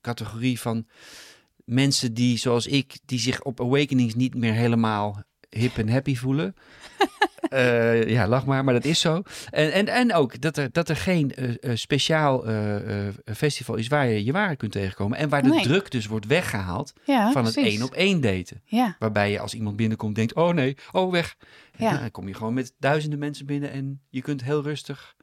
categorie van mensen die, zoals ik, die zich op Awakenings niet meer helemaal hip en happy voelen. Eh, ja, lach maar, maar dat is zo. En, en, en ook dat er, dat er geen eh, eh, speciaal festival is waar je je waarheid kunt tegenkomen. En waar de Nee. druk dus wordt weggehaald Ja, van het één op één daten. Ja, Waarbij je als iemand binnenkomt denkt, oh nee, oh weg. Ja. Ja. dan kom je gewoon met duizenden mensen binnen en je kunt heel rustig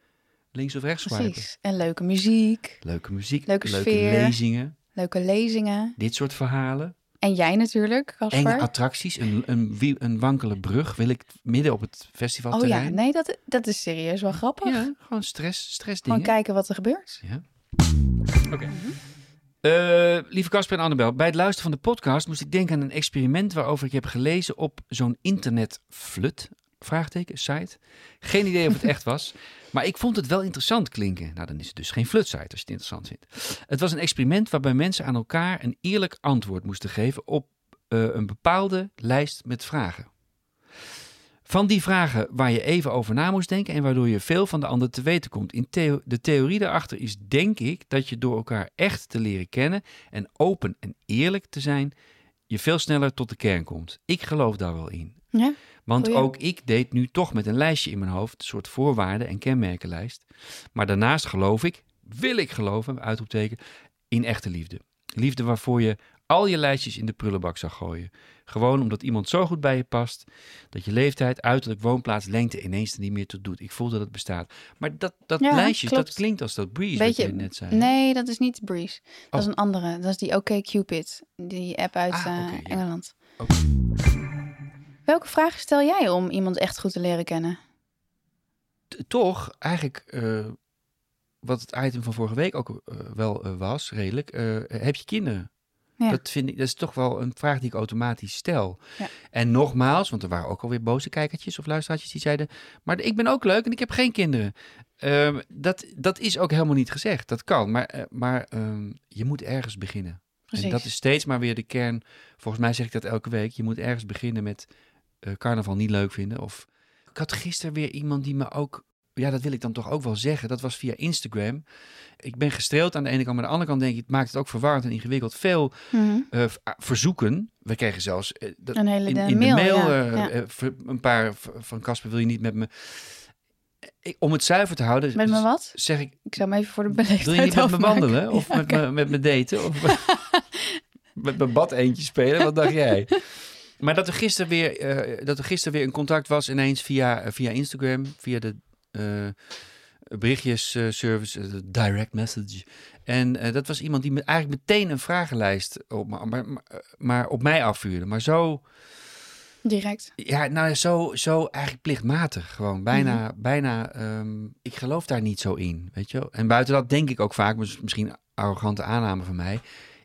links of rechts swipen. precies. En leuke muziek, Leuke muziek, Leuke lezingen, leuke lezingen. dit soort verhalen. En jij natuurlijk, Enge Casper. attracties, een, een, een wankele brug wil ik midden op het Oh festivalterrein. ja, nee, dat, dat is serieus wel grappig. Ja, gewoon stress, stress Gewoon dingen. kijken wat er gebeurt. Ja. Oké. Eh, lieve Casper en Annabel, bij het luisteren van de podcast moest ik denken aan een experiment waarover ik heb gelezen op zo'n internetflut, vraagteken, site. Geen idee of het echt was, maar ik vond het wel interessant klinken. Nou, dan is het dus geen flutsite als je het interessant vindt. Het was een experiment waarbij mensen aan elkaar een eerlijk antwoord moesten geven op eh, een bepaalde lijst met vragen. Van die vragen waar je even over na moest denken en waardoor je veel van de ander te weten komt. In theo- de theorie daarachter is, denk ik, dat je door elkaar echt te leren kennen en open en eerlijk te zijn, je veel sneller tot de kern komt. Ik geloof daar wel in. Ja, Want ook ik deed nu toch met een lijstje in mijn hoofd, een soort voorwaarden- en kenmerkenlijst. Maar daarnaast geloof ik, wil ik geloven, uitroepteken, in echte liefde. Liefde waarvoor je al je lijstjes in de prullenbak zou gooien. Gewoon omdat iemand zo goed bij je past, dat je leeftijd, uiterlijk, woonplaats, lengte ineens er niet meer toe doet. Ik voel dat het bestaat. Maar dat, dat Ja, dat klinkt als dat Breeze Weet wat je, net zei. nee, dat is niet Breeze. Dat Oh. is een andere. Dat is die OK Cupid. Die app uit Ah, eh, ja. Engeland. Welke vragen stel jij om iemand echt goed te leren kennen? t- toch eigenlijk eh, wat het item van vorige week ook eh, wel eh, was, redelijk. heb je kinderen? Ja. Dat, vind ik, dat is toch wel een vraag die ik automatisch stel. Ja. En nogmaals, want er waren ook alweer boze kijkertjes of luisteraartjes die zeiden... maar ik ben ook leuk en ik heb geen kinderen. Ehm, dat, dat is ook helemaal niet gezegd. Dat kan, maar, maar ehm, je moet ergens beginnen. Precies. En dat is steeds maar weer de kern. Volgens mij zeg ik dat elke week. Je moet ergens beginnen met carnaval niet leuk vinden. Of ik had gisteren weer iemand die me ook. Ja, dat wil ik dan toch ook wel zeggen. Dat was via Instagram. Ik ben gestreeld aan de ene kant, maar aan de andere kant denk ik, het maakt het ook verwarrend en ingewikkeld. Veel Mhm. eh, ah, verzoeken. We kregen zelfs eh, dat, Een hele in, de in mail, de mail ja, eh, ja. eh, ver- een paar van Casper, wil je niet met me. Ik- om het zuiver te houden, Met me wat? zeg ik, Ik zou hem even voor de beleefdheid wil je niet met me wandelen? Of Ja, met, me, met me daten? Of met mijn bad eentje spelen? Wat dacht jij? Maar dat er gisteren weer, eh, dat er gisteren weer een contact was ineens via, eh, via Instagram, via de eh berichtjesservice, direct message. En dat was iemand die me eigenlijk meteen een vragenlijst op, maar, maar, maar, op mij afvuurde. Maar zo, Direct. ja, nou zo, zo eigenlijk plichtmatig. Gewoon bijna, Mhm. bijna. ehm, ik geloof daar niet zo in, weet je wel. En buiten dat denk ik ook vaak, misschien arrogante aanname van mij.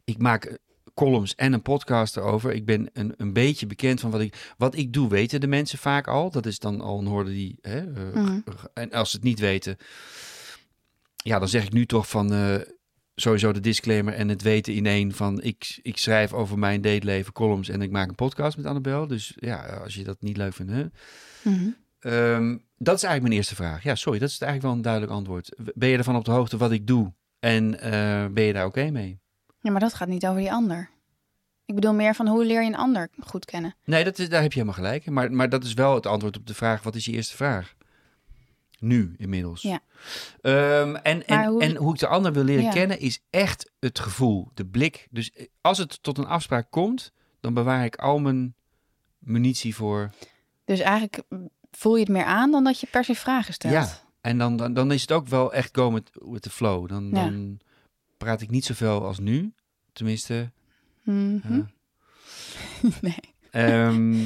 Ik maak columns en een podcast erover. Ik ben een, een beetje bekend van wat ik, wat ik doe, weten de mensen vaak al. Dat is dan al een hoorde die. Hè, eh, Mhm. En als ze het niet weten, ja, dan zeg ik nu toch van. eh, Sowieso de disclaimer en het weten in één van ik, ik schrijf over mijn dateleven columns en ik maak een podcast met Annabel. Dus ja, als je dat niet leuk vindt. Hè? Mhm. Ehm, dat is eigenlijk mijn eerste vraag. Ja, sorry, dat is eigenlijk wel een duidelijk antwoord. Ben je ervan op de hoogte wat ik doe? En eh, ben je daar oké mee? Ja, maar dat gaat niet over die ander. Ik bedoel meer van hoe leer je een ander goed kennen? Nee, dat is, daar heb je helemaal gelijk. Maar, maar dat is wel het antwoord op de vraag: wat is je eerste vraag? Nu inmiddels. Ja. Ehm, en, en, hoe- en hoe ik de ander wil leren Ja. kennen is echt het gevoel, de blik. Dus eh, als het tot een afspraak komt, dan bewaar ik al mijn munitie voor. Dus eigenlijk voel je het meer aan dan dat je per se vragen stelt. Ja. En dan, dan, dan is het ook wel echt go met, with the flow. Dan, Ja. dan praat ik niet zoveel als nu. Tenminste, Mhm. Ja. nee. Ehm,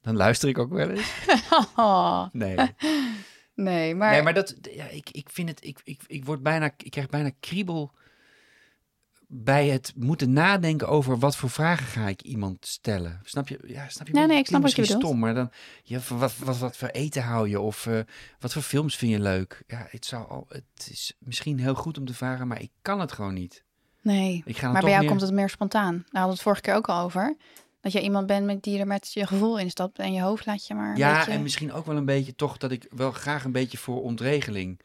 dan luister ik ook wel eens. Oh, Nee, nee, maar, nee maar dat, ja, ik, ik vind het, ik, ik, ik word bijna, ik krijg bijna kriebel bij het moeten nadenken over wat voor vragen ga ik iemand stellen. Snap je? Ja, snap je? Nee, nee, ik snap wat je bedoelt. stom, maar dan, ja, wat, wat, wat voor eten hou je? Of eh, wat voor films vind je leuk? Ja, het, zou al, het is misschien heel goed om te vragen, maar ik kan het gewoon niet. nee. Ik ga maar bij jou meer... komt het meer spontaan. Daar hadden we het vorige keer ook al over. Dat je iemand bent met die er met je gevoel instapt en je hoofd laat je maar Ja, beetje... en misschien ook wel een beetje toch dat ik wel graag een beetje voor ontregeling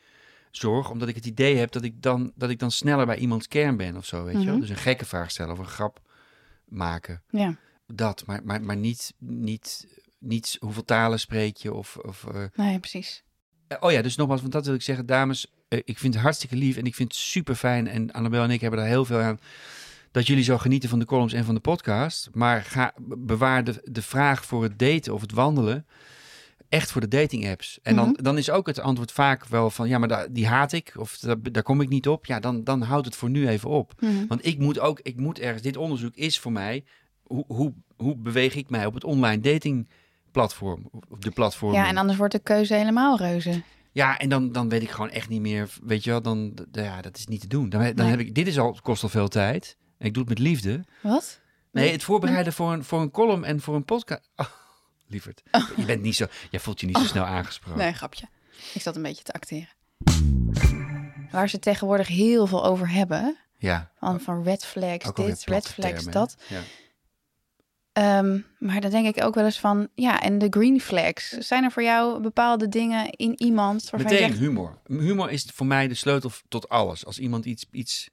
zorg. Omdat ik het idee heb dat ik dan, dat ik dan sneller bij iemands kern ben of zo, weet je wel. Mhm. Dus een gekke vraag stellen of een grap maken. Ja. Dat, maar, maar, maar niet, niet, niet hoeveel talen spreek je of... of eh, Nee, precies. eh, oh ja, dus nogmaals, want dat wil ik zeggen. Dames, eh, ik vind het hartstikke lief en ik vind het super fijn. En Annabel en ik hebben daar heel veel aan. Dat jullie zo genieten van de columns en van de podcast. Maar ga, bewaar de, de vraag voor het daten of het wandelen echt voor de dating apps. En dan, Mhm. dan is ook het antwoord vaak wel van... ja, maar da- die haat ik of da- daar kom ik niet op. Ja, dan, dan houdt het voor nu even op. Mhm. Want ik moet ook, ik moet ergens... Dit onderzoek is voor mij... Hoe, hoe, hoe beweeg ik mij op het online dating platform? Op de platform. Ja, en anders wordt de keuze helemaal reuze. Ja, en dan, dan weet ik gewoon echt niet meer, weet je wel, dan, ja, dat is niet te doen. Dan, dan Nee. heb ik, dit is al, kost al veel tijd. En ik doe het met liefde. Wat? Nee, het voorbereiden voor een, voor een column en voor een podcast. Oh, lieverd, je bent niet zo, jij voelt je niet zo snel aangesproken. Nee, grapje. Ik zat een beetje te acteren. Waar ze het tegenwoordig heel veel over hebben. Ja, Van, van red flags, dit, red flags, termen, dat. Ja. Ehm, maar dan denk ik ook wel eens van, ja, en de green flags. Zijn er voor jou bepaalde dingen in iemand waarvan je zegt... humor. Humor is voor mij de sleutel tot alles. Als iemand iets, iets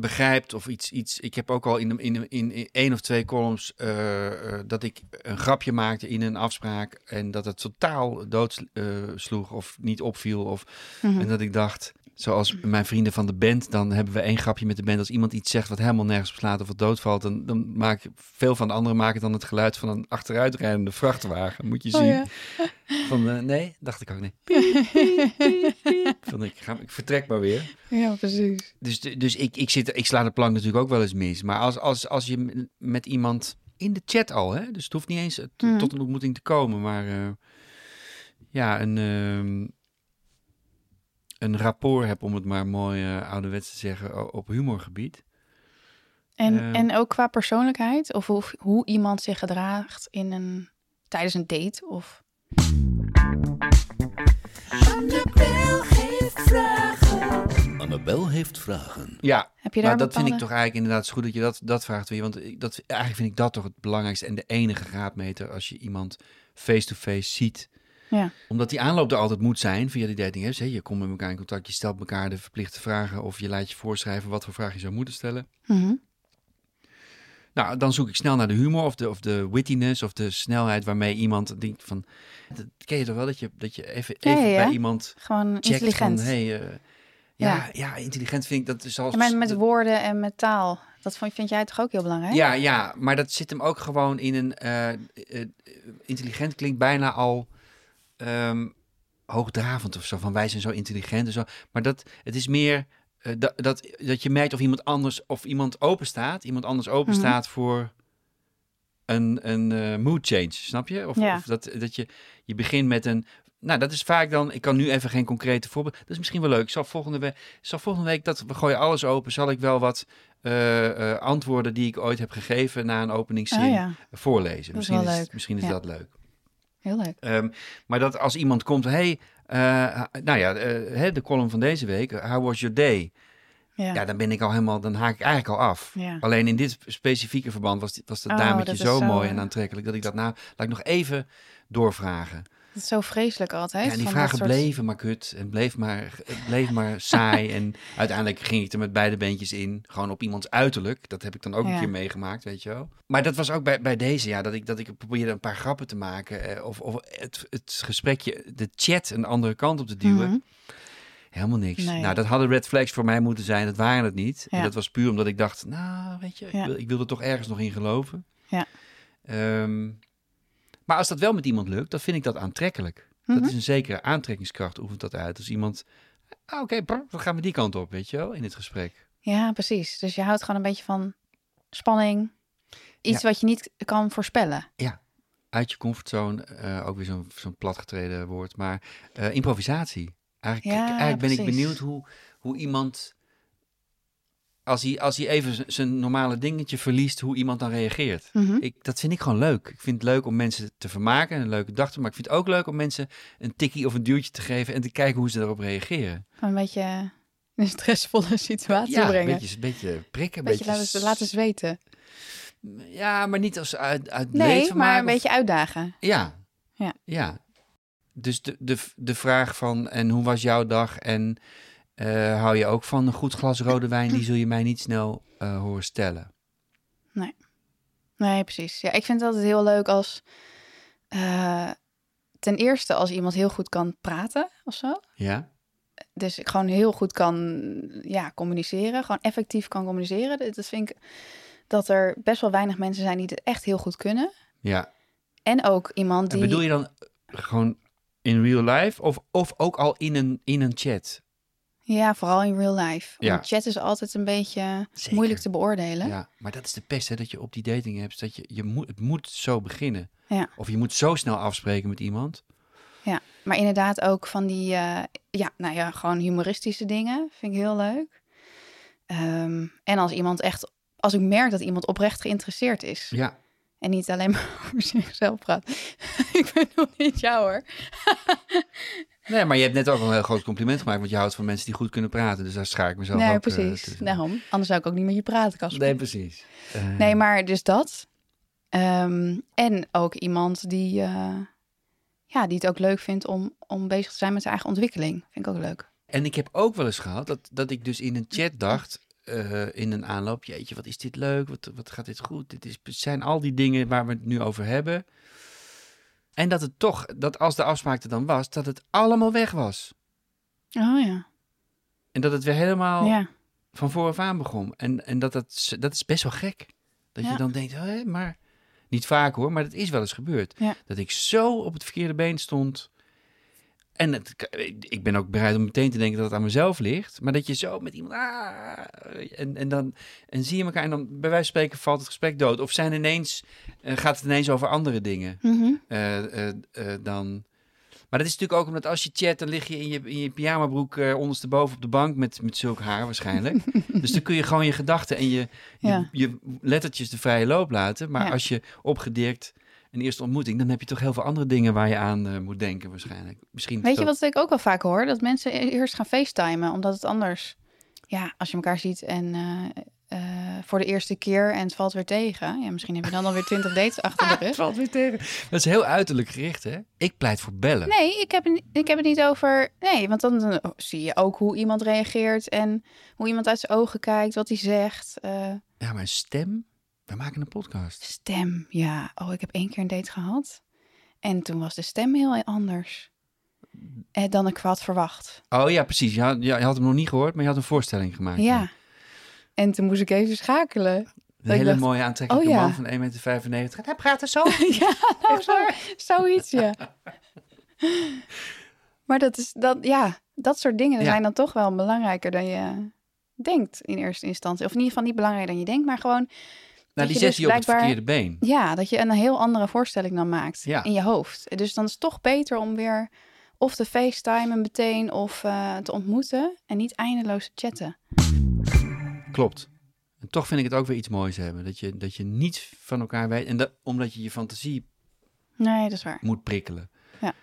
begrijpt of iets, iets... Ik heb ook al in, in, in, in één of twee columns eh, eh, dat ik een grapje maakte in een afspraak en dat het totaal dood eh, sloeg of niet opviel. Of, Mhm. En dat ik dacht, zoals mijn vrienden van de band, dan hebben we één grapje met de band. Als iemand iets zegt wat helemaal nergens op slaat of wat doodvalt, dan, dan maak ik, veel van de anderen maken dan het geluid van een achteruitrijdende vrachtwagen. Moet je zien. Oh, ja. Van, eh, nee, dacht ik ook niet. Van, ik, ga, ik vertrek maar weer. ja, precies. Dus, dus ik, ik, zit, ik sla de plank natuurlijk ook wel eens mis. Maar als, als, als je met iemand in de chat al, hè, dus het hoeft niet eens Mhm. tot een ontmoeting te komen, maar eh, ja, een, ehm, een rapport heb, om het maar mooi eh, ouderwets te zeggen, op humorgebied. En, Ehm. en ook qua persoonlijkheid? Of hoe, hoe iemand zich gedraagt in een, tijdens een date? Of... Annabel heeft vragen. Annabel heeft vragen. Ja, Heb je daar maar dat bepaalde... vind ik toch eigenlijk inderdaad goed dat je dat, dat vraagt weer. Want ik- dat, eigenlijk vind ik dat toch het belangrijkste en de enige graadmeter als je iemand face-to-face ziet. Ja. Omdat die aanloop er altijd moet zijn via die dating apps. Hè. Je komt met elkaar in contact, je stelt elkaar de verplichte vragen of je laat je voorschrijven wat voor vraag je zou moeten stellen. Mhm. Nou, dan zoek ik snel naar de humor of de, of de wittiness of de snelheid waarmee iemand denkt van... Dat ken je toch wel, dat je, dat je even, even ja, ja. bij iemand Gewoon checkt intelligent. van... Hey, eh, ja, Ja. intelligent vind ik dat is als... Met dat- woorden en met taal. Dat vind jij toch ook heel belangrijk? Ja, ja, maar dat zit hem ook gewoon in een. eh, eh, intelligent klinkt bijna al ehm, hoogdravend of zo. Van wij zijn zo intelligent en zo. Maar dat, het is meer eh, dat, dat, dat je merkt of iemand anders of iemand open staat. Iemand anders open Mhm. staat voor een, een eh, mood change, snap je? Of, Ja. of dat, dat je, je begint met een. Nou, dat is vaak dan. Ik kan nu even geen concrete voorbeeld. Dat is misschien wel leuk. Ik zal volgende week, zal volgende week dat we gooien alles open. Zal ik wel wat eh, antwoorden die ik ooit heb gegeven na een openingszin Oh ja, voorlezen. Is Misschien is, dat leuk. Heel leuk. Ehm, maar dat als iemand komt, hey, eh, nou ja, hè, de column van deze week, how was your day? Ja. Ja, dan ben ik al helemaal, dan haak ik eigenlijk al af. Ja. Alleen in dit specifieke verband was, was dat Oh, dametje dat zo, zo, mooi en aantrekkelijk dat ik dat nou, laat ik nog even doorvragen. Dat is zo vreselijk altijd. Ja, die vragen soort- bleven maar kut en bleef maar, bleef maar saai. en uiteindelijk ging ik er met beide beentjes in. Gewoon op iemands uiterlijk. Dat heb ik dan ook een keer meegemaakt, weet je wel. Maar dat was ook bij, bij deze, ja, dat ik, dat ik probeerde een paar grappen te maken. eh, Of, of het, het gesprekje, de chat een andere kant op te duwen. Mhm. Helemaal niks. Nee. Nou, dat hadden red flags voor mij moeten zijn. Dat waren het niet. En dat was puur omdat ik dacht, nou, weet je, ik, wil, ik wilde toch ergens nog in geloven. Ja. Ehm, Maar als dat wel met iemand lukt, dan vind ik dat aantrekkelijk. Mhm. Dat is een zekere aantrekkingskracht, oefent dat uit. Als iemand, ah, oké, dan gaan we die kant op, weet je wel, in dit gesprek. Ja, precies. Dus je houdt gewoon een beetje van spanning. Iets wat je niet kan voorspellen. Uit je comfortzone, eh, ook weer zo'n zo'n platgetreden woord, maar eh, improvisatie. Eigenlijk, Ja, eigenlijk ben ik benieuwd hoe, hoe iemand, als hij, als hij even zijn normale dingetje verliest, hoe iemand dan reageert. Mhm. Ik, dat vind ik gewoon leuk. Ik vind het leuk om mensen te vermaken en een leuke dag te maken. Maar ik vind het ook leuk om mensen een tikkie of een duwtje te geven en te kijken hoe ze daarop reageren. Een beetje in een stressvolle situatie ja, brengen. een beetje, een beetje prikken, Een beetje beetje... laten, laten zweten. Ja, maar niet als uit, uit Nee, maar een of- beetje uitdagen. Ja. Ja. Ja. Dus de, de, de vraag van, en hoe was jouw dag? En eh, hou je ook van een goed glas rode wijn? Die zul je mij niet snel eh, horen stellen. Nee, precies. Ja, ik vind het altijd heel leuk als... eh, ten eerste als iemand heel goed kan praten of zo. Ja? Dus ik gewoon heel goed kan ja, communiceren. Gewoon effectief kan communiceren. Dat vind ik dat er best wel weinig mensen zijn die het echt heel goed kunnen. Ja. En ook iemand En die... bedoel je dan gewoon in real life of, of ook al in een, in een chat? Ja, vooral in real life. Ja. Want chat is altijd een beetje Zeker. moeilijk te beoordelen. Ja, maar dat is de pest, hè, dat je op die dating hebt. Dat je, je moet, het moet zo beginnen. Ja. Of je moet zo snel afspreken met iemand. Ja, maar inderdaad ook van die, eh, ja, nou ja, gewoon humoristische dingen vind ik heel leuk. Ehm, en als iemand echt, als ik merk dat iemand oprecht geïnteresseerd is Ja. en niet alleen maar over zichzelf praat. ik ben nog niet jou hoor. Nee, maar je hebt net ook een heel groot compliment gemaakt. Want je houdt van mensen die goed kunnen praten. Dus daar schaar ik mezelf nee, ook... eh, precies. tussen. Daarom. Anders zou ik ook niet met je praten, Casper. Nee, precies. Eh, Nee, maar dus dat. Ehm, en ook iemand die, eh, ja, die het ook leuk vindt om, om bezig te zijn met zijn eigen ontwikkeling. Vind ik ook leuk. En ik heb ook wel eens gehad dat, dat ik dus in een chat dacht, in een aanloop, jeetje, wat is dit leuk, wat, wat gaat dit goed, dit is, zijn al die dingen waar we het nu over hebben. En dat het toch, dat als de afspraak er dan was, dat het allemaal weg was. Oh ja. En dat het weer helemaal Ja. van vooraf aan begon. En, en dat, dat, dat is best wel gek. Dat je dan denkt, hé, maar niet vaak hoor, maar dat is wel eens gebeurd. Ja. Dat ik zo op het verkeerde been stond. En het, ik ben ook bereid om meteen te denken dat het aan mezelf ligt. Maar dat je zo met iemand. Ah, en, en dan en zie je elkaar en dan bij wijze van spreken valt het gesprek dood. Of zijn ineens, eh, gaat het ineens over andere dingen. Mhm. eh, eh, dan. Maar dat is natuurlijk ook omdat als je chat, dan lig je in je, in je pyjamabroek ondersteboven op de bank met, met zulk haar waarschijnlijk. dus dan kun je gewoon je gedachten en je, je, Ja. je lettertjes de vrije loop laten. Maar Ja. als je opgedirkt een eerste ontmoeting, dan heb je toch heel veel andere dingen waar je aan eh, moet denken waarschijnlijk. Misschien Weet je dat- wat ik ook wel vaak hoor? Dat mensen e- eerst gaan facetimen, omdat het anders... Ja, als je elkaar ziet en eh, eh, voor de eerste keer en het valt weer tegen. Ja, misschien heb je dan alweer twintig dates achter de Het rug. valt weer tegen. Dat is heel uiterlijk gericht, hè? Ik pleit voor bellen. Nee, ik heb, het ik heb het niet over... Nee, want dan zie je ook hoe iemand reageert en hoe iemand uit zijn ogen kijkt, wat hij zegt. Ja, maar een stem? We maken een podcast. stem, ja. Oh, ik heb één keer een date gehad. En toen was de stem heel anders eh, dan ik had verwacht. Oh ja, precies. Je had, je had hem nog niet gehoord, maar je had een voorstelling gemaakt. Ja. En toen moest ik even schakelen. Een hele dacht, mooie aantrekkelijke oh ja. man van 1,95 meter. Hij praat er zo. ja, nou, zo, zoiets, ja. maar dat is, dat, ja, dat soort dingen Ja. zijn dan toch wel belangrijker dan je denkt in eerste instantie. Of in ieder geval niet belangrijker dan je denkt, maar gewoon, Nou, die je zet dus hij op het verkeerde been. ja, dat je een heel andere voorstelling dan maakt Ja. in je hoofd. Dus dan is het toch beter om weer of te facetimen meteen of eh, te ontmoeten en niet eindeloos te chatten. Klopt. En toch vind ik het ook weer iets moois hebben. Dat je, dat je niets van elkaar weet. En dat, omdat je je fantasie Nee, dat is waar. moet prikkelen. Ja.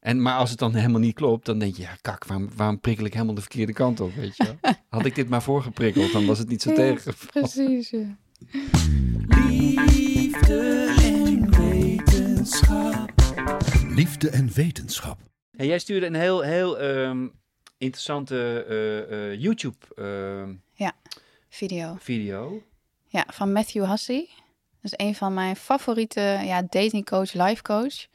En, maar als het dan helemaal niet klopt, dan denk je, ja kak, waarom, waarom prikkel ik helemaal de verkeerde kant op, weet je? Had ik dit maar voorgeprikkeld, dan was het niet zo Ja, tegen. Precies, ja. Liefde en wetenschap. Liefde en wetenschap. Hey, jij stuurde een heel, heel ehm, interessante eh, eh, YouTube ehm, Video. video. Ja, van Matthew Hussey. Dat is een van mijn favoriete ja, datingcoach, life coach.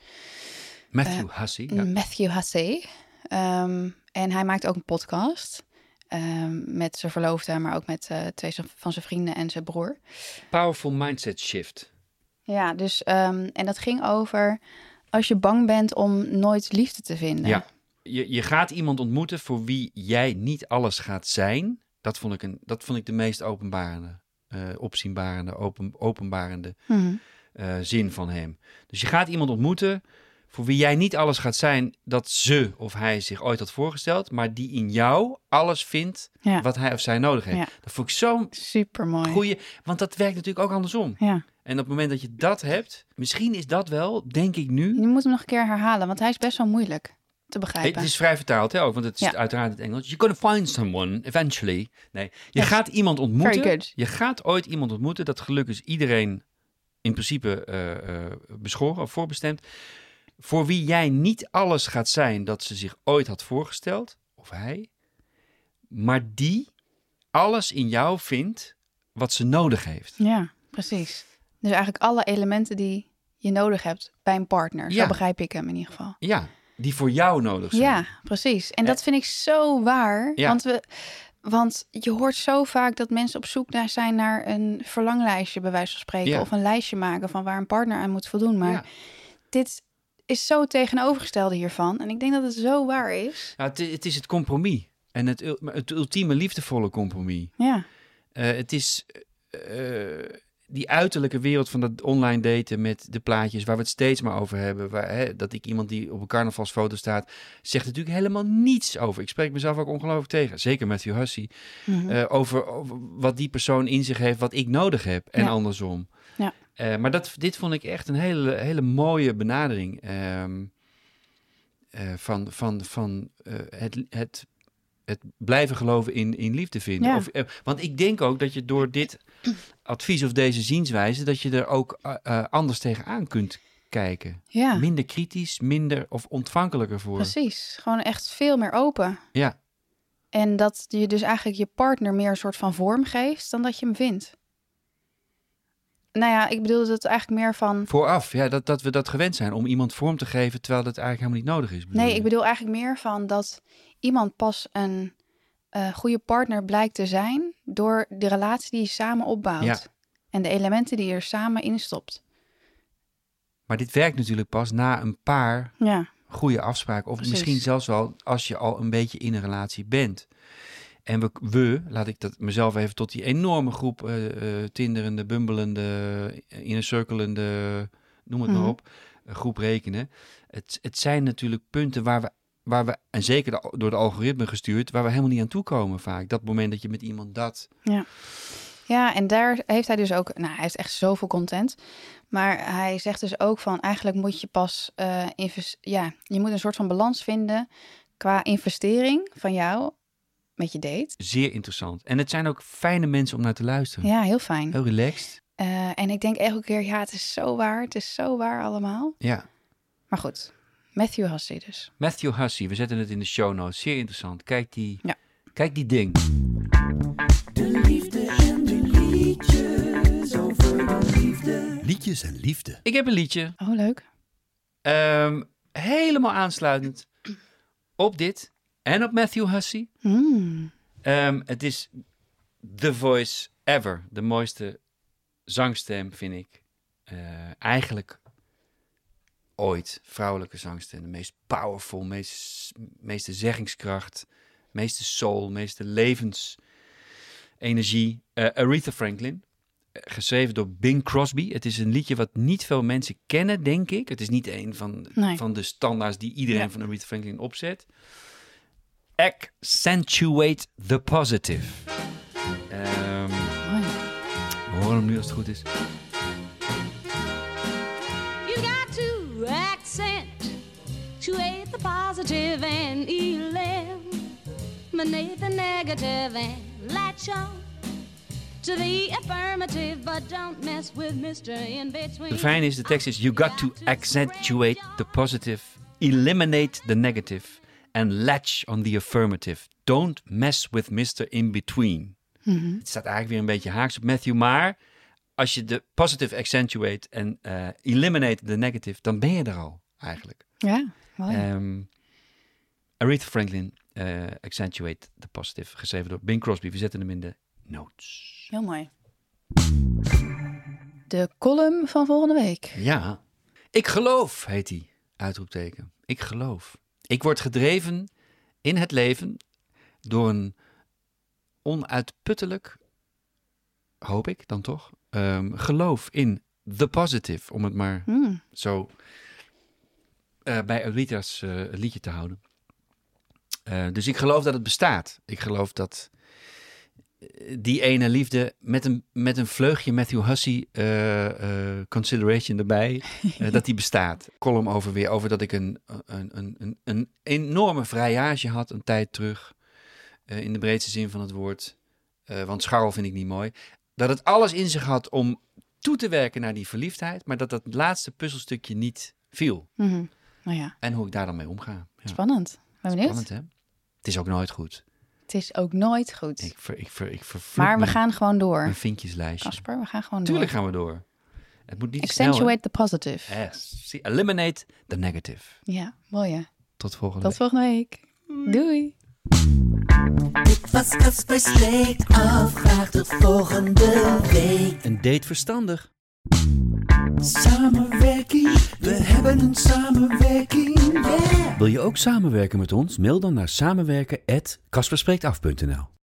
Matthew Hussey. Ja. Matthew Hussey. Ehm, en hij maakt ook een podcast. Ehm, met zijn verloofde, maar ook met eh, twee van zijn vrienden en zijn broer. Powerful Mindset Shift. Ja, dus ehm, en dat ging over als je bang bent om nooit liefde te vinden. Ja. Je, je gaat iemand ontmoeten voor wie jij niet alles gaat zijn. Dat vond ik, een, dat vond ik de meest openbarende, eh opzienbarende, open, openbarende Mhm. eh, zin van hem. Dus je gaat iemand ontmoeten voor wie jij niet alles gaat zijn dat ze of hij zich ooit had voorgesteld, maar die in jou alles vindt Ja. wat hij of zij nodig heeft. Ja. Dat vond ik zo'n Super mooi. goeie, want dat werkt natuurlijk ook andersom. Ja. En op het moment dat je dat hebt, misschien is dat wel, denk ik nu, Je moet hem nog een keer herhalen, want hij is best wel moeilijk te begrijpen. Het is vrij vertaald, hè, ook, want het is Ja. uiteraard het Engels. You're gonna find someone eventually. Nee, je Yes. gaat iemand ontmoeten. Very good. Je gaat ooit iemand ontmoeten. Dat geluk is iedereen in principe eh, eh, beschoren of voorbestemd. Voor wie jij niet alles gaat zijn dat ze zich ooit had voorgesteld, of hij, maar die alles in jou vindt wat ze nodig heeft. Ja, precies. Dus eigenlijk alle elementen die je nodig hebt bij een partner. Zo Ja. begrijp ik hem in ieder geval. Ja, die voor jou nodig zijn. Ja, precies. En dat vind ik zo waar. Ja. Want, we, want je hoort zo vaak dat mensen op zoek naar zijn naar een verlanglijstje, bij wijze van spreken. Ja. Of een lijstje maken van waar een partner aan moet voldoen. Maar dit is zo tegenovergestelde hiervan. En ik denk dat het zo waar is. Nou, het, het is het compromis. En het, het ultieme liefdevolle compromis. Ja, Eh, het is eh, die uiterlijke wereld van dat online daten met de plaatjes waar we het steeds maar over hebben. Waar, hè, dat ik iemand die op een carnavalsfoto staat, zegt natuurlijk helemaal niets over. Ik spreek mezelf ook ongelooflijk tegen. Zeker Matthew Hussey. Eh, over, over wat die persoon in zich heeft, wat ik nodig heb. En Ja. andersom. Ja. Eh, maar dat, dit vond ik echt een hele, hele mooie benadering. ehm, eh, van van, van het, het, het blijven geloven in, in liefde vinden. Ja. Of, eh, want ik denk ook dat je door dit advies of deze zienswijze, dat je er ook eh, anders tegenaan kunt kijken. ja Minder kritisch, minder of ontvankelijker voor. precies. Gewoon echt veel meer open. Ja, En dat je dus eigenlijk je partner meer een soort van vorm geeft dan dat je hem vindt. Nou ja, ik bedoel het eigenlijk meer van. vooraf. Ja, dat, dat we dat gewend zijn om iemand vorm te geven terwijl dat eigenlijk helemaal niet nodig is. Nee, je? ik bedoel eigenlijk meer van dat iemand pas een eh, goede partner blijkt te zijn door de relatie die je samen opbouwt. Ja. En de elementen die je er samen in stopt. Maar dit werkt natuurlijk pas na een paar Ja, goede afspraken. Of Precies. misschien zelfs wel als je al een beetje in een relatie bent. En we, we laat ik dat mezelf even tot die enorme groep eh, eh, tinderende, bumbelende, cirkelende, noem het maar Mhm. op, eh, groep rekenen. Het, het zijn natuurlijk punten waar we, waar we, en zeker de- door de algoritme gestuurd, waar we helemaal niet aan toekomen vaak. Dat moment dat je met iemand dat... ja, en daar heeft hij dus ook. Nou, hij heeft echt zoveel content. Maar hij zegt dus ook van eigenlijk moet je pas invest- ja, je moet een soort van balans vinden qua investering van jou met je date. Zeer interessant. En het zijn ook fijne mensen om naar te luisteren. Ja, heel fijn. Heel relaxed. Eh, en ik denk elke keer, ja, het is zo waar, het is zo waar allemaal. Ja. Maar goed, Matthew Hussey dus. Matthew Hussey, we zetten het in de show notes. Zeer interessant. Kijk die, Ja. kijk die ding. De liefde en de liedjes over de liefde. Liedjes en liefde. Ik heb een liedje. Oh, leuk. Ehm, helemaal aansluitend op dit en op Matthew Hussey. Mm. Ehm, het is The Voice Ever. De mooiste zangstem, vind ik. Eh, eigenlijk ooit. Vrouwelijke zangstem. De meest powerful, meest, meeste zeggingskracht, meeste soul, meeste levensenergie. Eh, Aretha Franklin. Eh, Geschreven door Bing Crosby. Het is een liedje wat niet veel mensen kennen, denk ik. Het is niet een van, Nee. van de standaards die iedereen Ja. van Aretha Franklin opzet. Accentuate the positive. Ehm, Mooi. we horen hem nu als het goed is. You got to accentuate the positive and eliminate the negative and latch on to the affirmative, but don't mess with Mr. In Between. Fijn is, de tekst is... You got to accentuate the positive, eliminate the negative... and latch on the affirmative. Don't mess with Mr. In Between. Het staat eigenlijk weer een beetje haaks op Matthew, maar... als je de positive accentuate en eh, eliminate the negative... dan ben je er al, eigenlijk. Ja, mooi. Ehm Aretha Franklin, eh, Accentuate the Positive, geschreven door Bing Crosby. We zetten hem in de notes. Heel mooi. De column van volgende week. Ja. Ik geloof, heet die. Uitroepteken. Ik geloof. Ik word gedreven in het leven door een onuitputtelijk, hoop ik dan toch, ehm, geloof in the positive. Om het maar Hmm. zo eh, bij Alita's eh, liedje te houden. Eh, dus ik geloof dat het bestaat. Ik geloof dat die ene liefde met een, met een vleugje Matthew Hussey eh, eh, consideration erbij, eh, dat die bestaat. Column over weer over dat ik een, een, een, een, een enorme vrijage had een tijd terug. in de breedste zin van het woord. Want scharrel vind ik niet mooi. Dat het alles in zich had om toe te werken naar die verliefdheid, maar dat dat laatste puzzelstukje niet viel. Mhm. Nou ja, En hoe ik daar dan mee omga. Ja. spannend. Ben benieuwd. Spannend, hè? Het is ook nooit goed. Het is ook nooit goed. Ik, ver, ik, ver, ik maar we mijn, gaan gewoon door. mijn vinkjeslijstje. Casper, we gaan gewoon Tuurlijk door. gaan we door. Het moet niet snel. Accentuate the positive. Yes. See, eliminate the negative. Ja, mooi hè. Tot volgende Tot week. volgende week. Doei. Dit was af. Graag tot volgende week. Een date verstandig. Samenwerking, we hebben een samenwerking. Wil je ook samenwerken met ons? Mail dan naar samenwerken@kasperspreektaf.nl.